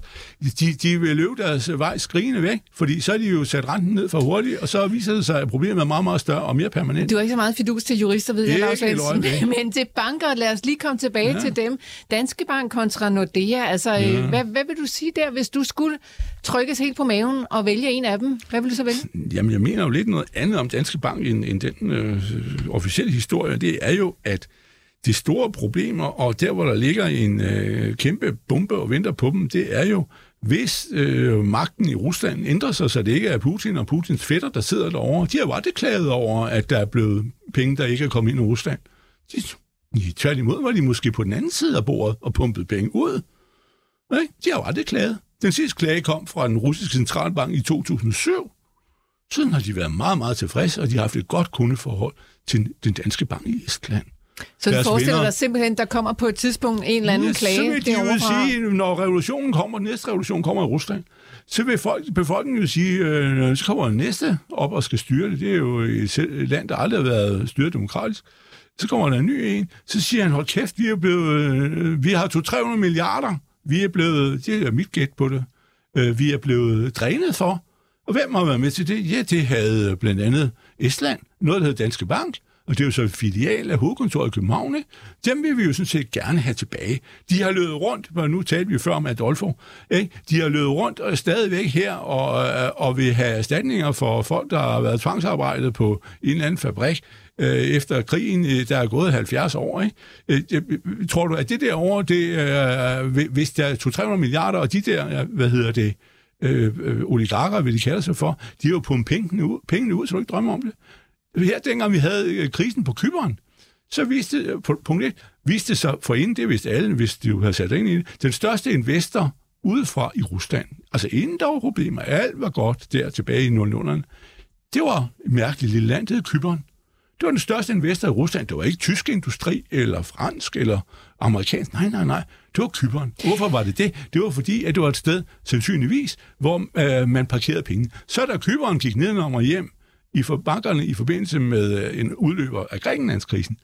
De, de vil løbe deres vej skrigende væk, fordi så er de jo sat renten ned for hurtigt, og så viser det sig, at problemet er meget, meget større og mere permanent. Du har ikke så meget fidus til jurister, ved jeg, Lars (laughs) Men til banker, lad os lige komme tilbage ja. til dem. Danske Bank kontra Nordea, altså, ja. hvad, hvad vil du sige der, hvis du skulle trykkes helt på maven og vælge en af dem? Hvad vil du så vælge? Jamen, jeg mener jo lidt noget andet om Danske Bank end, end den øh, officielle historie. Det er jo, at de store problemer, og der, hvor der ligger en øh, kæmpe bombe og venter på dem, det er jo, hvis øh, magten i Rusland ændrer sig, så det ikke er Putin og Putins fætter, der sidder derovre. De har jo aldrig klaget over, at der er blevet penge, der ikke er kommet ind i Rusland. De, i tværtimod var de måske på den anden side af bordet og pumpet penge ud. Nej, de har jo aldrig klaget. Den sidste klage kom fra den russiske centralbank i 2007. Siden har de været meget, meget tilfredse, og de har haft et godt kundeforhold til den danske bank i Estland. Så du forestiller vinder. dig simpelthen, der kommer på et tidspunkt en eller anden ja, klage så vil de jo sige, når revolutionen kommer, næste revolution kommer i Rusland, så vil folk, befolkningen jo sige, øh, så kommer næste op og skal styre det. Det er jo et, et land, der aldrig har været styret demokratisk. Så kommer der en ny en, så siger han, hold kæft, vi er blevet, øh, vi har 200-300 milliarder, vi er blevet, det er mit gæt på det, øh, vi er blevet drænet for. Og hvem har været med til det? Ja, det havde blandt andet Estland, noget, der hedder Danske Bank, og det er jo så en filial af hovedkontoret i København, ikke? dem vil vi jo sådan set gerne have tilbage. De har løbet rundt, og nu talte vi før om Adolfo, ikke? de har løbet rundt og er stadigvæk her og, øh, og vil have erstatninger for folk, der har været tvangsarbejdet på en eller anden fabrik, øh, efter krigen, øh, der er gået 70 år. Ikke? tror du, at det der år, det, øh, hvis der er 200-300 milliarder, og de der, hvad hedder det, øh, oligarker, vil de kalde sig for, de har jo pumpet pengene ud, pengene ud, så du ikke drømmer om det. Her, dengang vi havde øh, krisen på Kyberen, så viste, øh, punkt 1, viste sig for inden, det vidste alle, hvis de havde sat ind i det, den største investor udefra i Rusland. Altså inden der var problemer, alt var godt der tilbage i 00'erne. Det var et mærkeligt lille land, det hed Kyberen. Det var den største investor i Rusland. Det var ikke tysk industri, eller fransk, eller amerikansk. Nej, nej, nej. Det var Kyberen. Hvorfor var det det? Det var fordi, at det var et sted, sandsynligvis, hvor øh, man parkerede penge. Så da Kyberen gik ned og hjem, i for bankerne i forbindelse med øh, en udløber af Grækenlandskrisen,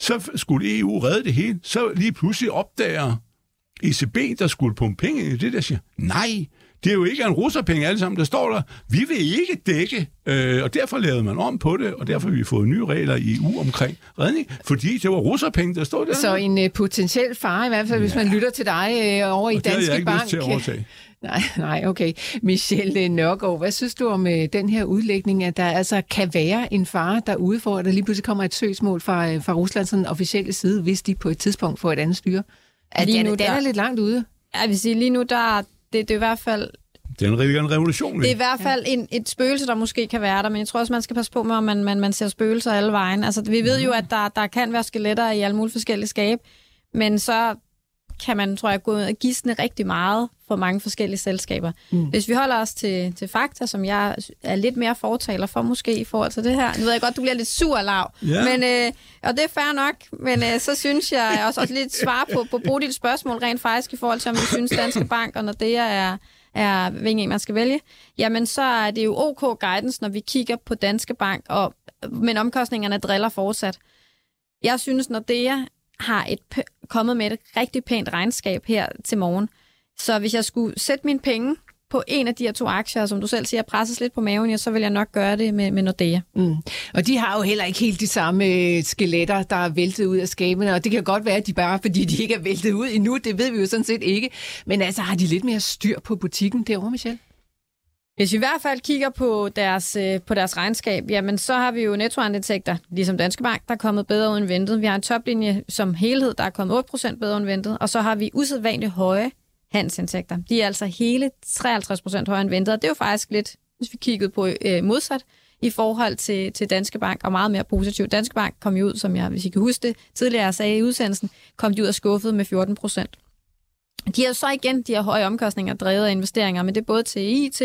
så skulle EU redde det hele. Så lige pludselig opdager ECB, der skulle pumpe penge ind i det, der siger, nej, det er jo ikke en russerpenge alle sammen, der står der. Vi vil ikke dække, øh, og derfor lavede man om på det, og derfor har vi fået nye regler i EU omkring redning, fordi det var russerpenge, der stod der. Så en uh, potentiel fare, i hvert fald, ja. hvis man lytter til dig uh, over i Danske Bank. Det har jeg ikke lyst til at overtage. Nej, (laughs) nej, okay. Michelle Nørgaard, hvad synes du om uh, den her udlægning, at der altså kan være en fare derude for, at der lige pludselig kommer et søgsmål fra, uh, fra Ruslands officielle side, hvis de på et tidspunkt får et andet styre? Ja, Lige den, nu, den der- er lidt langt ude. Jeg vil sige, lige nu, der, det, det er i hvert fald Det er en rigtig en revolution. Det er i hvert fald en, et spøgelse, der måske kan være der, men jeg tror også, man skal passe på med, om man, man, man ser spøgelser alle vejen. Altså, vi ved jo, at der, der kan være skeletter i alle mulige forskellige skab, men så kan man, tror jeg, gå ud og gisne rigtig meget for mange forskellige selskaber. Mm. Hvis vi holder os til, til fakta, som jeg er lidt mere fortaler for måske i forhold til det her. Nu ved jeg godt, du bliver lidt sur, Lav. Ja. Men, øh, og det er fair nok, men øh, så synes jeg også, også lidt svar på, på dit spørgsmål rent faktisk i forhold til, om vi synes, Danske Bank og Nordea er, er hvilken en, man skal vælge. Jamen, så er det jo OK guidance, når vi kigger på Danske Bank, og, men omkostningerne driller fortsat. Jeg synes, Nordea har et kommet med et rigtig pænt regnskab her til morgen. Så hvis jeg skulle sætte mine penge på en af de her to aktier, som du selv siger, presses lidt på maven, ja, så vil jeg nok gøre det med, med Nordea. Mm. Og de har jo heller ikke helt de samme øh, skeletter, der er væltet ud af skabene, og det kan godt være, at de bare, fordi de ikke er væltet ud endnu, det ved vi jo sådan set ikke. Men altså, har de lidt mere styr på butikken derovre, Michelle? Hvis vi i hvert fald kigger på deres, øh, på deres regnskab, jamen så har vi jo nettoindtægter, ligesom Danske Bank, der er kommet bedre end ventet. Vi har en toplinje som helhed, der er kommet 8% bedre end ventet, og så har vi usædvanligt høje handelsindtægter. De er altså hele 53% højere end ventet, og det er jo faktisk lidt, hvis vi kiggede på øh, modsat, i forhold til, til Danske Bank, og meget mere positivt. Danske Bank kom jo ud, som jeg, hvis I kan huske det, tidligere sagde i udsendelsen, kom de ud og skuffet med 14 procent. De har så igen de her høje omkostninger drevet af investeringer, men det er både til IT,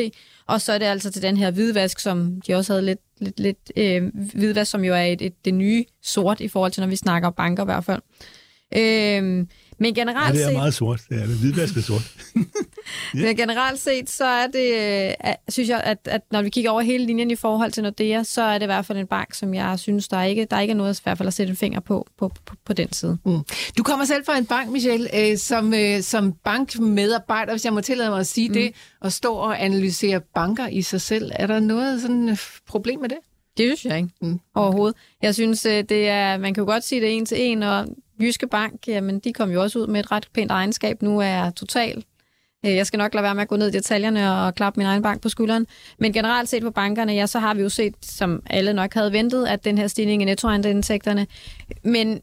og så er det altså til den her hvidvask, som de også havde lidt, lidt, lidt øh, hvidvask, som jo er et, et, det nye sort i forhold til, når vi snakker banker i hvert fald. Øh, men Ja, generelt det er set... meget sort. Det er det. Hvidvask er sort. (laughs) Men generelt set, så er det, øh, at- synes jeg, at, at når vi kigger over hele linjen i forhold til Nordea, så er det i hvert fald en bank, som jeg synes, der er ikke, der er ikke noget i hvert fald at sætte en finger på, på, på, på den side. Mm. Du kommer selv fra en bank, Michelle, øh, som, øh, som bankmedarbejder, hvis jeg må tillade mig at sige mm. det, og stå og analysere banker i sig selv. Er der noget sådan øh, problem med det? Det synes jeg ikke Mm. overhovedet. Jeg synes, øh, det er, man kan jo godt sige det en til en, og Jyske Bank, jamen, de kom jo også ud med et ret pænt regnskab. Nu er total. Øh, jeg skal nok lade være med at gå ned i detaljerne og klappe min egen bank på skulderen. Men generelt set på bankerne, ja, så har vi jo set, som alle nok havde ventet, at den her stigning i nettoindtægterne. Men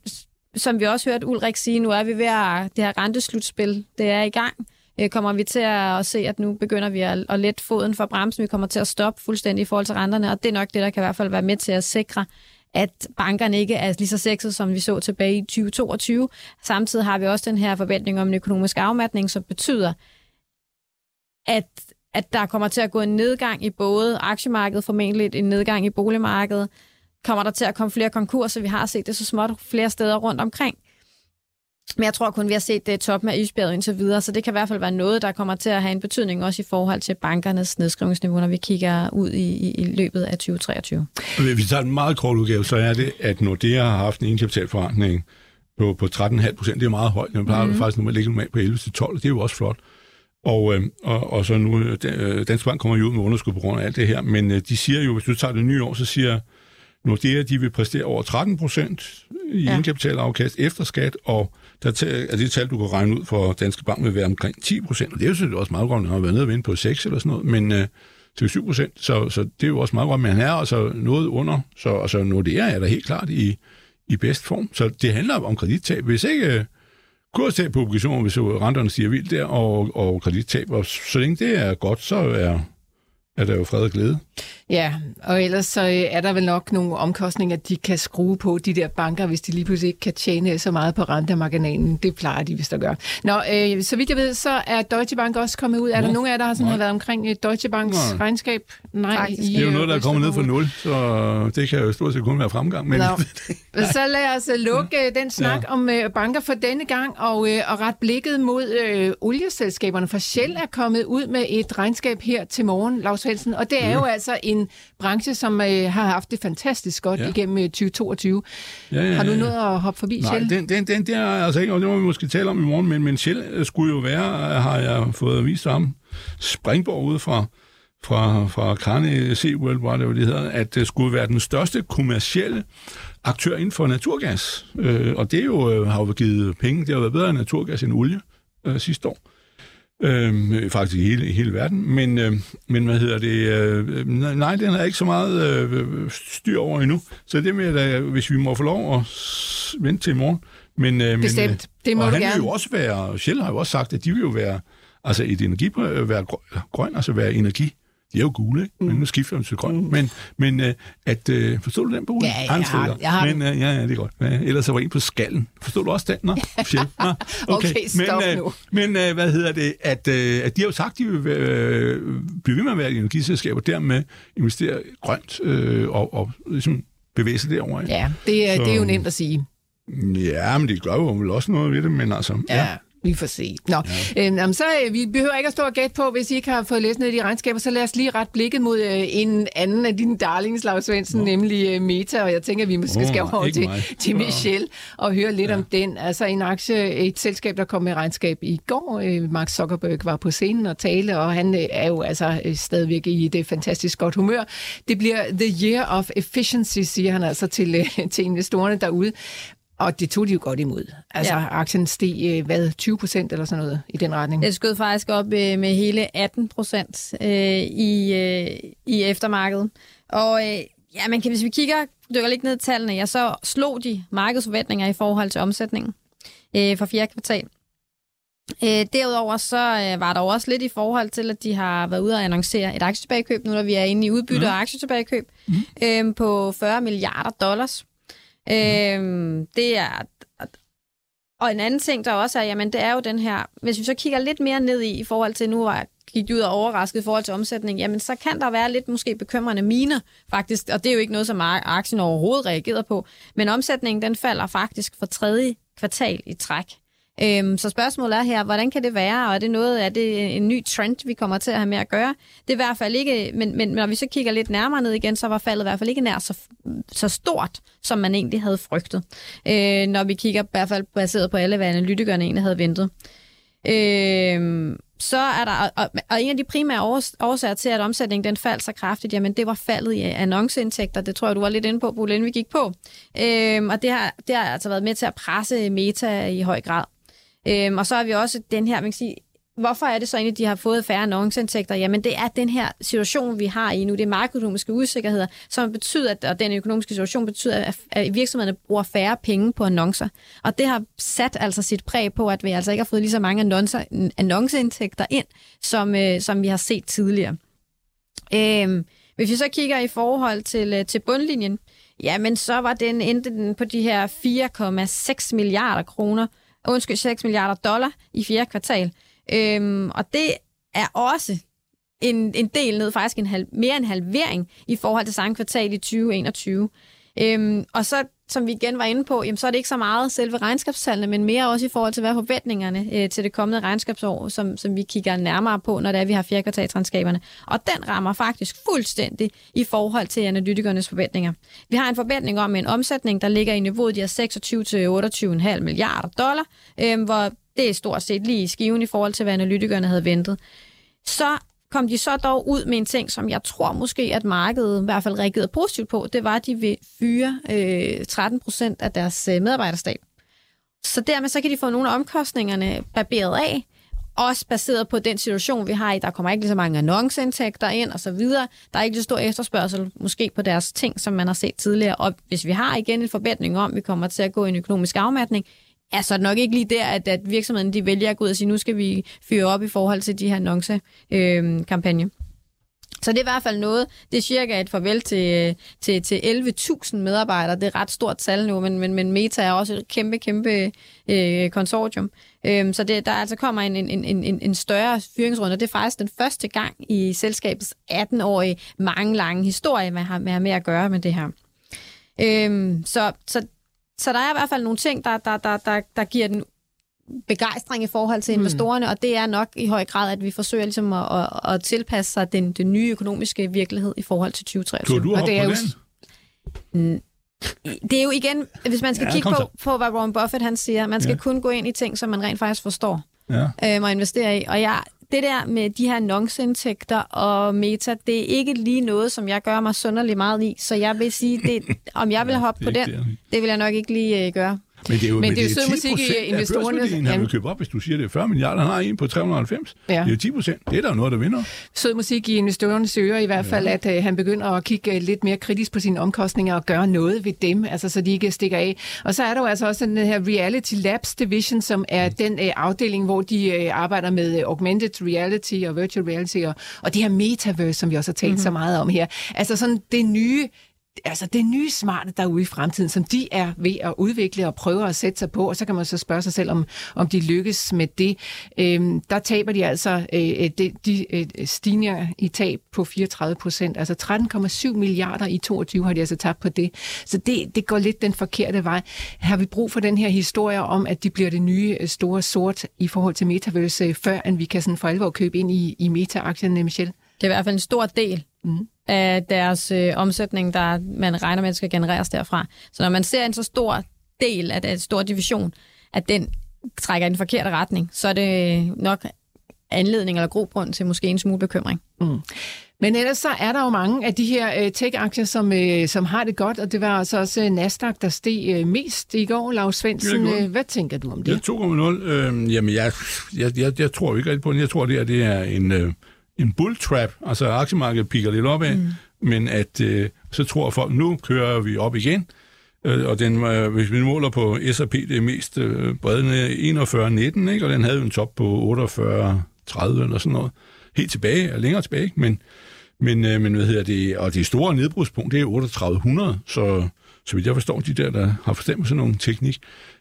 som vi også hørte Ulrik sige, nu er vi ved at, det her renteslutspil, det er i gang. Øh, kommer vi til at se, at nu begynder vi at, at lette foden for bremsen, vi kommer til at stoppe fuldstændig i forhold til renterne, og det er nok det, der kan i hvert fald være med til at sikre, at bankerne ikke er lige så sexet, som vi så tilbage i 2022. Samtidig har vi også den her forventning om en økonomisk afmatning, som betyder, at, at der kommer til at gå en nedgang i både aktiemarkedet, formentlig en nedgang i boligmarkedet, kommer der til at komme flere konkurser. Vi har set det så småt flere steder rundt omkring. Men jeg tror kun, vi har set det toppen af isbjerget indtil videre, så det kan i hvert fald være noget, der kommer til at have en betydning også i forhold til bankernes nedskrivningsniveau, når vi kigger ud i, i, i løbet af 2023. Og Hvis vi tager en meget kort udgave, så er det, at Nordea har haft en egenkapitalforretning på, på 13,5 procent. Det er meget højt. Den plejer mm. faktisk normalt ligge normalt på 11-12, og det er jo også flot. Og, øh, og, og så nu, øh, Dansk Bank kommer jo ud med underskud på grund af alt det her, men øh, de siger jo, hvis du tager det nye år, så siger Nordea, de vil præstere over 13 procent i ja. egenkapitalafkast efter skat, og der er det tal, du kan regne ud for Danske Bank, vil være omkring 10 procent. Og det er jo selvfølgelig også meget godt, når han har været nede og vinde på 6 eller sådan noget, men øh, til 7 procent, så, så det er jo også meget godt, men han er altså noget under, så altså Nordea er der helt klart i, i bedst form. Så det handler om kredittab. Hvis ikke øh, kurstab på obligationer, hvis renterne stiger vildt der, og, og kredittab, og så længe det er godt, så er, er der jo fred og glæde. Ja, og ellers så øh, er der vel nok nogle omkostninger, de kan skrue på, de der banker, hvis de lige pludselig ikke kan tjene så meget på rentemarginalen. Det plejer de vist at gøre. Nå, øh, så vidt jeg ved, så er Deutsche Bank også kommet ud. Er der Nå, nogen af jer, der har, sådan, nej. har været omkring øh, Deutsche Banks Nej. regnskab? Nej, Faktisk. Det er jo noget, der er kommet ned fra nul, så det kan jo stort set kun være fremgang. Men, Nå. (laughs) Så lad os øh, lukke øh, den snak ja. om øh, banker for denne gang og, øh, og ret blikket mod øh, olieselskaberne. For Shell er kommet ud med et regnskab her til morgen, Lars Svendsen, og det er jo altså en branche, som øh, har haft det fantastisk godt ja. Ja. igennem øh, 2022. ja, ja, Har du ja. nået at hoppe forbi Nej, Shell? den, den, den der er altså ikke, og det må vi måske tale om i morgen, men, men Shell øh, skulle jo være, øh, har jeg fået vist ham, Springborg ude fra, fra, fra Carne Seaworld, var det jo det hedder, at det skulle være den største kommercielle aktør inden for naturgas. Øh, og det er jo, har jo givet penge, det har været bedre end naturgas end olie øh, sidste år. Øh, faktisk i hele, i hele verden. Men, øh, men hvad hedder det? Øh, nej, den har ikke så meget øh, styr over endnu. Så det med, at øh, hvis vi må få lov at vente til i morgen. Men, øh, men, Bestemt. Det må og du han gerne. vil jo også være, Shell har jo også sagt, at de vil jo være, altså et energi, være grøn, altså være energi. De er jo gule, ikke? men nu skifter de til grøn. Mm. Men, men øh, at, øh, forstår du den, Bo? Ja, jeg har- jeg har men, øh, ja, ja, det er godt. Ja, ellers så var en på skallen. Forstår du også den? Nå. Nå, (laughs) Okay, stop men, nu. Men øh, hvad hedder det? At, øh, at de har jo sagt, at de vil øh, blive ved med at være et energiselskab, og dermed investere grønt øh, og, og ligesom bevæge sig derover. Ikke? Ja, det er, Så- det er jo nemt at sige. Ja, men det gør jo vel også noget ved det, men altså... Ja. ja. Vi får se. Nå, ja. øhm, så øh, vi behøver ikke at stå og gætte på, hvis I ikke har fået læst ned i de regnskaber, så lad os lige ret blikket mod øh, en anden af dine darlings, Lars Svendsen, nemlig øh, Meta, og jeg tænker, at vi måske Åh, skal over til, mig. til Michelle og høre lidt ja. om den. Altså en aktie, et selskab, der kom med regnskab i går. Øh, Mark Zuckerberg var på scenen og tale, og han øh, er jo altså øh, stadigvæk i det fantastisk godt humør. Det bliver the year of efficiency, siger han altså til, øh, til investorerne derude. Og det tog de jo godt imod. Altså, ja. Aktien steg, øh, hvad, 20 procent eller sådan noget i den retning? Det skød faktisk op øh, med hele 18 procent øh, i, øh, i eftermarkedet. Og øh, ja, man kan, hvis vi kigger, dykker lidt ned i tallene, ja, så slog de markedsforventninger i forhold til omsætningen øh, for fjerde kvartal. Øh, derudover så øh, var der også lidt i forhold til, at de har været ude og annoncere et aktietilbagekøb, nu når vi er inde i udbytte og aktietilbagekøb, øh, på 40 milliarder dollars. Øh, det er og en anden ting, der også er, jamen det er jo den her, hvis vi så kigger lidt mere ned i, i forhold til, nu var gik de ud og overrasket i forhold til omsætning, jamen så kan der være lidt måske bekymrende miner, faktisk, og det er jo ikke noget, som aktien overhovedet reagerer på, men omsætningen den falder faktisk for tredje kvartal i træk. Øhm, så spørgsmålet er her, hvordan kan det være, og er det noget, er det en ny trend, vi kommer til at have med at gøre? Det er i hvert fald ikke, men, men når vi så kigger lidt nærmere ned igen, så var faldet i hvert fald ikke nær så, så stort, som man egentlig havde frygtet. Øh, når vi kigger i hvert fald baseret på alle, hvad analytikerne egentlig havde ventet. Øh, så er der, og, og en af de primære årsager til, at omsætningen den faldt så kraftigt, jamen det var faldet i annonceindtægter. Det tror jeg, du var lidt inde på, Bo, inden vi gik på. Øhm, og det har, det har altså været med til at presse meta i høj grad. Øhm, og så har vi også den her, man kan sige, hvorfor er det så egentlig, at de har fået færre annonceindtægter? Jamen det er den her situation, vi har i nu. Det er makroøkonomiske usikkerheder, som betyder, at, og den økonomiske situation betyder, at, at virksomhederne bruger færre penge på annoncer. Og det har sat altså sit præg på, at vi altså ikke har fået lige så mange annoncer, annonceindtægter ind, som, øh, som vi har set tidligere. Øhm, hvis vi så kigger i forhold til, øh, til bundlinjen, jamen så var den endte den på de her 4,6 milliarder kroner, undskyld, 6 milliarder dollar i fjerde kvartal. Øhm, og det er også en, en del ned, faktisk en halv, mere en halvering i forhold til samme kvartal i 2021. Øhm, og så, som vi igen var inde på, jamen, så er det ikke så meget selve regnskabstallene, men mere også i forhold til, hvad er forventningerne øh, til det kommende regnskabsår, som, som vi kigger nærmere på, når det er, vi har fjerkvartalsregnskaberne. Og den rammer faktisk fuldstændig i forhold til analytikernes forventninger. Vi har en forventning om en omsætning, der ligger i niveauet de her 26-28,5 milliarder dollar, øh, hvor det er stort set lige i skiven i forhold til, hvad analytikerne havde ventet. Så kom de så dog ud med en ting, som jeg tror måske, at markedet i hvert fald reagerede positivt på. Det var, at de vil fyre øh, 13 procent af deres øh, medarbejderstab. Så dermed så kan de få nogle af omkostningerne barberet af, også baseret på den situation, vi har i. Der kommer ikke lige så mange annonceindtægter ind og så videre. Der er ikke så stor efterspørgsel måske på deres ting, som man har set tidligere. Og hvis vi har igen en forventning om, at vi kommer til at gå i en økonomisk afmatning, er så nok ikke lige der, at, at virksomheden de vælger at gå ud og sige, nu skal vi fyre op i forhold til de her annonce-kampagne. Øh, så det er i hvert fald noget, det er cirka et farvel til, til, til 11.000 medarbejdere. Det er et ret stort tal nu, men, men, men Meta er også et kæmpe, kæmpe øh, konsortium. Øhm, så det, der altså kommer en, en, en, en, en større fyringsrunde, og det er faktisk den første gang i selskabets 18-årige mange lange historie, man har med, med at gøre med det her. Øhm, så, så, så der er i hvert fald nogle ting, der, der, der, der, der giver den begejstring i forhold til investorerne, mm. og det er nok i høj grad, at vi forsøger ligesom at, at, at tilpasse sig den, den nye økonomiske virkelighed i forhold til 2023. Tror du Og det er jo den? Det er jo igen, hvis man skal Ja, kigge på, på, hvad Warren Buffett han siger, man skal ja. kun gå ind i ting, som man rent faktisk forstår Ja. øhm, og investere i. Og jeg, det der med de her annonceindtægter og meta, det er ikke lige noget, som jeg gør mig sunderlig meget i. Så jeg vil sige, det, om jeg vil hoppe på det den, det vil jeg nok ikke lige øh, gøre. Men det er jo, Men men det er jo sød musik 10 i børsværdien, han vil købe op, hvis du siger, det er 40 milliarder. Han har en på 390. Ja. Det er jo 10 procent. Det er der jo noget, der vinder. sød musik i investorernes ører i hvert fald, ja. at øh, han begynder at kigge øh, lidt mere kritisk på sine omkostninger og gøre noget ved dem, altså så de ikke stikker af. Og så er der jo altså også den her Reality Labs Division, som er den øh, afdeling, hvor de øh, arbejder med øh, augmented reality og virtual reality og, og det her metaverse, som vi også har talt mm-hmm. så meget om her. Altså sådan det nye altså det nye smarte derude i fremtiden, som de er ved at udvikle og prøve at sætte sig på, og så kan man så spørge sig selv, om, om de lykkes med det. Øhm, der taber de altså øh, de, de øh, stigninger i tab på 34 procent, altså 13,7 milliarder i 22 har de altså tabt på det. Så det, det går lidt den forkerte vej. Har vi brug for den her historie om, at de bliver det nye øh, store sort i forhold til metaverse, øh, før end vi kan sådan for alvor købe ind i, i meta-aktierne, Michelle? Det er i hvert fald en stor del mm. Af deres øh, omsætning, der man regner med, skal genereres derfra. Så når man ser en så stor del af den stor division, at den trækker i den forkerte retning, så er det nok anledning eller grobund til måske en smule bekymring. Mm. Men ellers så er der jo mange af de her øh, tech-aktier, som, øh, som har det godt, og det var altså også øh, Nasdaq, der steg øh, mest i går. Lars Svendsen, øh, hvad tænker du om Ja, det? 2,0. Øh, jamen, jeg, jeg, jeg, jeg tror ikke rigtig på den. Jeg tror, det, er, det er en, øh, en bull trap. Altså, aktiemarkedet piker lidt opad, mm. men at øh, så tror folk, nu kører vi op igen. Øh, og den, øh, hvis vi måler på S&P, det er mest øh, bredende 41,19, ikke? og den havde jo en top på 48,30 eller sådan noget. Helt tilbage, længere tilbage, ikke? men men, øh, men hvad hedder det, og det store nedbrudspunkt, det er 3800, så så vidt jeg forstår, de der, der har forstand på sådan nogle teknik.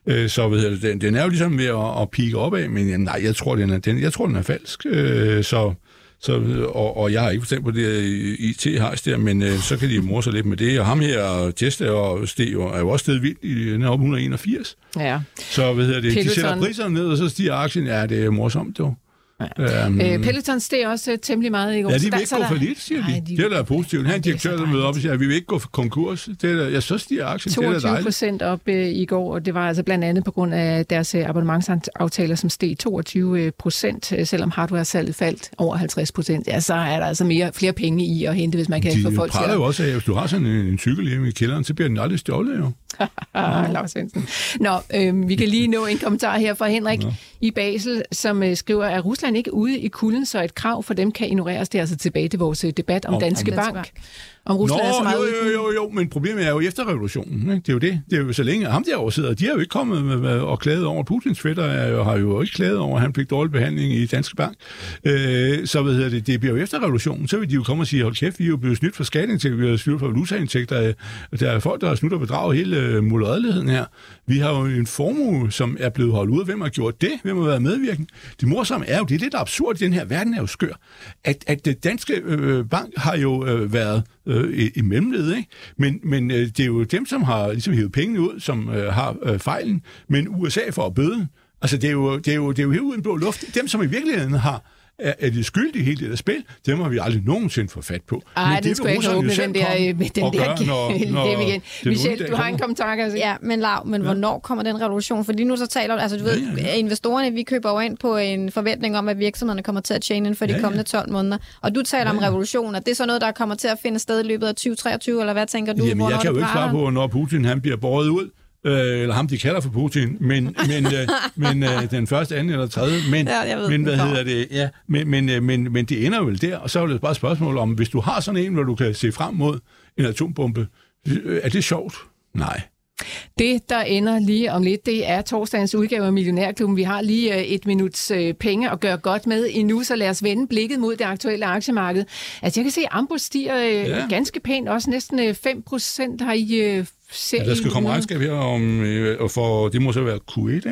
Øh, så hedder det, den, den er jo ligesom ved at, at pike opad, men ja, nej, jeg tror, den er, den, jeg tror, den er falsk. Øh, så, så, og, og jeg har ikke forstand på det IT-hejs der, men øh, så kan de morse sig lidt med det. Og ham her, Tesla og Steo, er jo også stedet vildt i den er oppe 181. Ja. Så hvad hedder det, de Peloton. sætter priserne ned, og så stiger aktien. Ja, det er morsomt, jo. Ja. Um, Øh, Peloton steg også øh, temmelig meget i går. Ja, de der- vil ikke så gå der- for lidt, siger de. Nej, Det er da positivt. Han så direktør, der møder op og siger, at vi vil ikke gå for konkurs. Det er ja, så stiger aktien. Det er da 22 dejligt. procent op øh, i går, og det var altså blandt andet på grund af deres øh, abonnementsaftaler, som steg 22 procent, øh, selvom hardware-salget faldt over 50 procent. Ja, så er der altså mere, flere penge i at hente, hvis man kan få De folk til at... jo også af, at hvis du har sådan en, en cykel hjemme i kælderen, så bliver den aldrig stjålet, jo. (laughs) Lars Svendsen. Nå, øh, vi kan lige nå en kommentar her fra Henrik i Basel, som øh, skriver, at Rusland ikke ude i kulden, så et krav for dem kan ignoreres. Det er altså tilbage til vores øh, debat om Om- Danske om Bank. Danske Bank. Om Rusland Nå, er så meget jo, jo, jo, jo, men problemet er jo efter revolutionen. Ikke? Det er jo det. Det er jo så længe. Ham derovre sidder, de har jo ikke kommet med, og klaget over. Putins fætter er jo, har jo ikke klaget over, at han fik dårlig behandling i Danske Bank. Øh, så hvad hedder det, det bliver jo efter revolutionen. Så vil de jo komme og sige, hold kæft, vi er jo blevet snydt for skatteindtægter, vi er snydt for valutaindtægter. Der er folk, der har snydt og bedraget hele øh, mulderedeligheden her. Vi har jo en formue, som er blevet holdt ude. Hvem har gjort det? Hvem har været medvirkende? Det morsomme er jo, det er lidt absurd den her verden er jo skør, at, at det danske øh, bank har jo øh, været øh, i, i mellemledet, ikke? Men, men øh, det er jo dem, som har ligesom hævet pengene ud, som øh, har øh, fejlen, men USA får bøde. Altså, det er jo, det er jo, det er jo helt uden blå luft. Dem, som i virkeligheden har er, er de skyldige i hele det der spil, dem har vi aldrig nogensinde få fat på. Ej, Men den det skulle jeg ikke åbne, den der, komme øh, den der gøre, (laughs) når, når dem igen. Michelle, du har en kommentar, kan se. Ja, men Lav, men ja. hvornår kommer den revolution? For lige nu så taler du, altså du ved, Ja, ja, ja. investorerne, vi køber jo ind på en forventning om, at virksomhederne kommer til at tjene inden for de Ja, ja. kommende 12 måneder. Og du taler om revolution, og det er så noget, der kommer til at finde sted i løbet af 2023, eller hvad tænker du? Jamen, jeg kan jo det ikke svare på, når Putin han bliver båret ud, øh, eller ham, de kalder for Putin, men, men, øh, (laughs) men øh, den første, anden eller tredje, men, Ja, jeg ved, men hvad hedder det, ja, men, men, øh, men, men det ender vel der, og så er det bare et spørgsmål om, hvis du har sådan en, hvor du kan se frem mod en atombombe, øh, er det sjovt? Nej. Det, der ender lige om lidt, det er torsdagens udgave af Millionærklubben. Vi har lige øh, et minuts øh, penge at gøre godt med endnu, så lad os vende blikket mod det aktuelle aktiemarked. Altså, jeg kan se, at Ambus stiger øh, Ja. ganske pænt, også næsten øh, 5 procent har I ser Ja, der skal komme regnskab her om, øh, og for, det må så være Q1, ikke?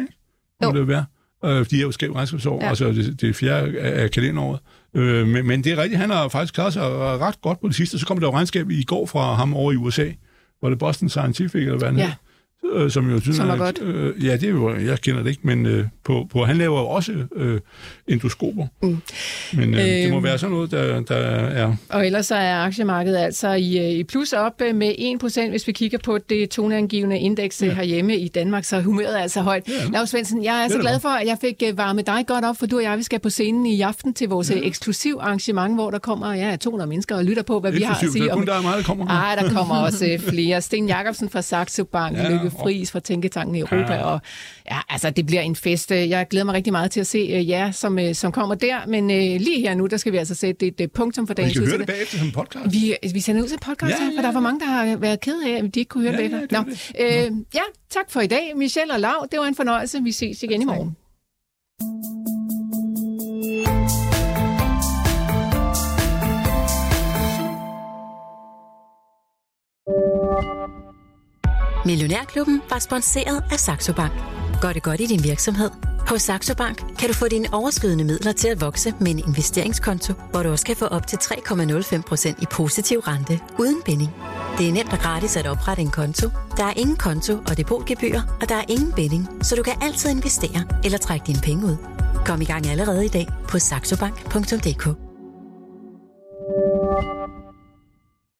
Må Jo. det være? Øh, de er jo skrevet regnskabsår, ja. Altså det, det er fjerde af af kalenderåret. Øh, men, men det er rigtigt, han har faktisk klaret sig ret godt på det sidste. Så kom der jo regnskab i går fra ham over i USA. Var det Boston Scientific, eller hvad han Ja. hed? Øh, som jo synes, Som er godt. Øh, ja, det er jo, jeg kender det ikke, men øh, på, på, han laver jo også øh, endoskoper. Mm. Men øh, det må Øhm. være sådan noget, der, der er... Og ellers så er aktiemarkedet altså i, øh, i plus op øh, med 1%, hvis vi kigger på det toneangivende indeks ja. herhjemme i Danmark, så humøret er altså højt. Ja. Lars Svendsen, jeg er så er glad for, at jeg fik øh, varmet dig godt op, for du og jeg vi skal på scenen i aften til vores ja. eksklusiv arrangement, hvor der kommer ja, 200 mennesker og lytter på, hvad vi har at sige Det er om kun der er meget, der kommer. Ej, der kommer også øh, flere. Sten Jacobsen fra Saxo Bank, ja. Lykke Fris fra Tænketanken i Europa. Ja. Og ja, altså, det bliver en fest. Jeg glæder mig rigtig meget til at se uh, jer, som, uh, som kommer der. Men uh, lige her nu, der skal vi altså sætte et uh, punktum for dagens Vi skal høre det bagefter som podcast. Vi, vi sender ud til podcast, ja, ja, ja. for der var mange, der har været ked af, at de ikke kunne høre Ja, det ja, det Nå, det. øh, ja, tak for i dag, Michelle og Lav. Det var en fornøjelse. Vi ses igen i morgen. Millionærklubben var sponsoreret af Saxo Bank. Gør det godt i din virksomhed. Hos Saxo Bank kan du få dine overskydende midler til at vokse med en investeringskonto, hvor du også kan få op til 3,05% i positiv rente uden binding. Det er nemt og gratis at oprette en konto. Der er ingen konto og depotgebyr, og der er ingen binding, så du kan altid investere eller trække dine penge ud. Kom i gang allerede i dag på saxobank.dk.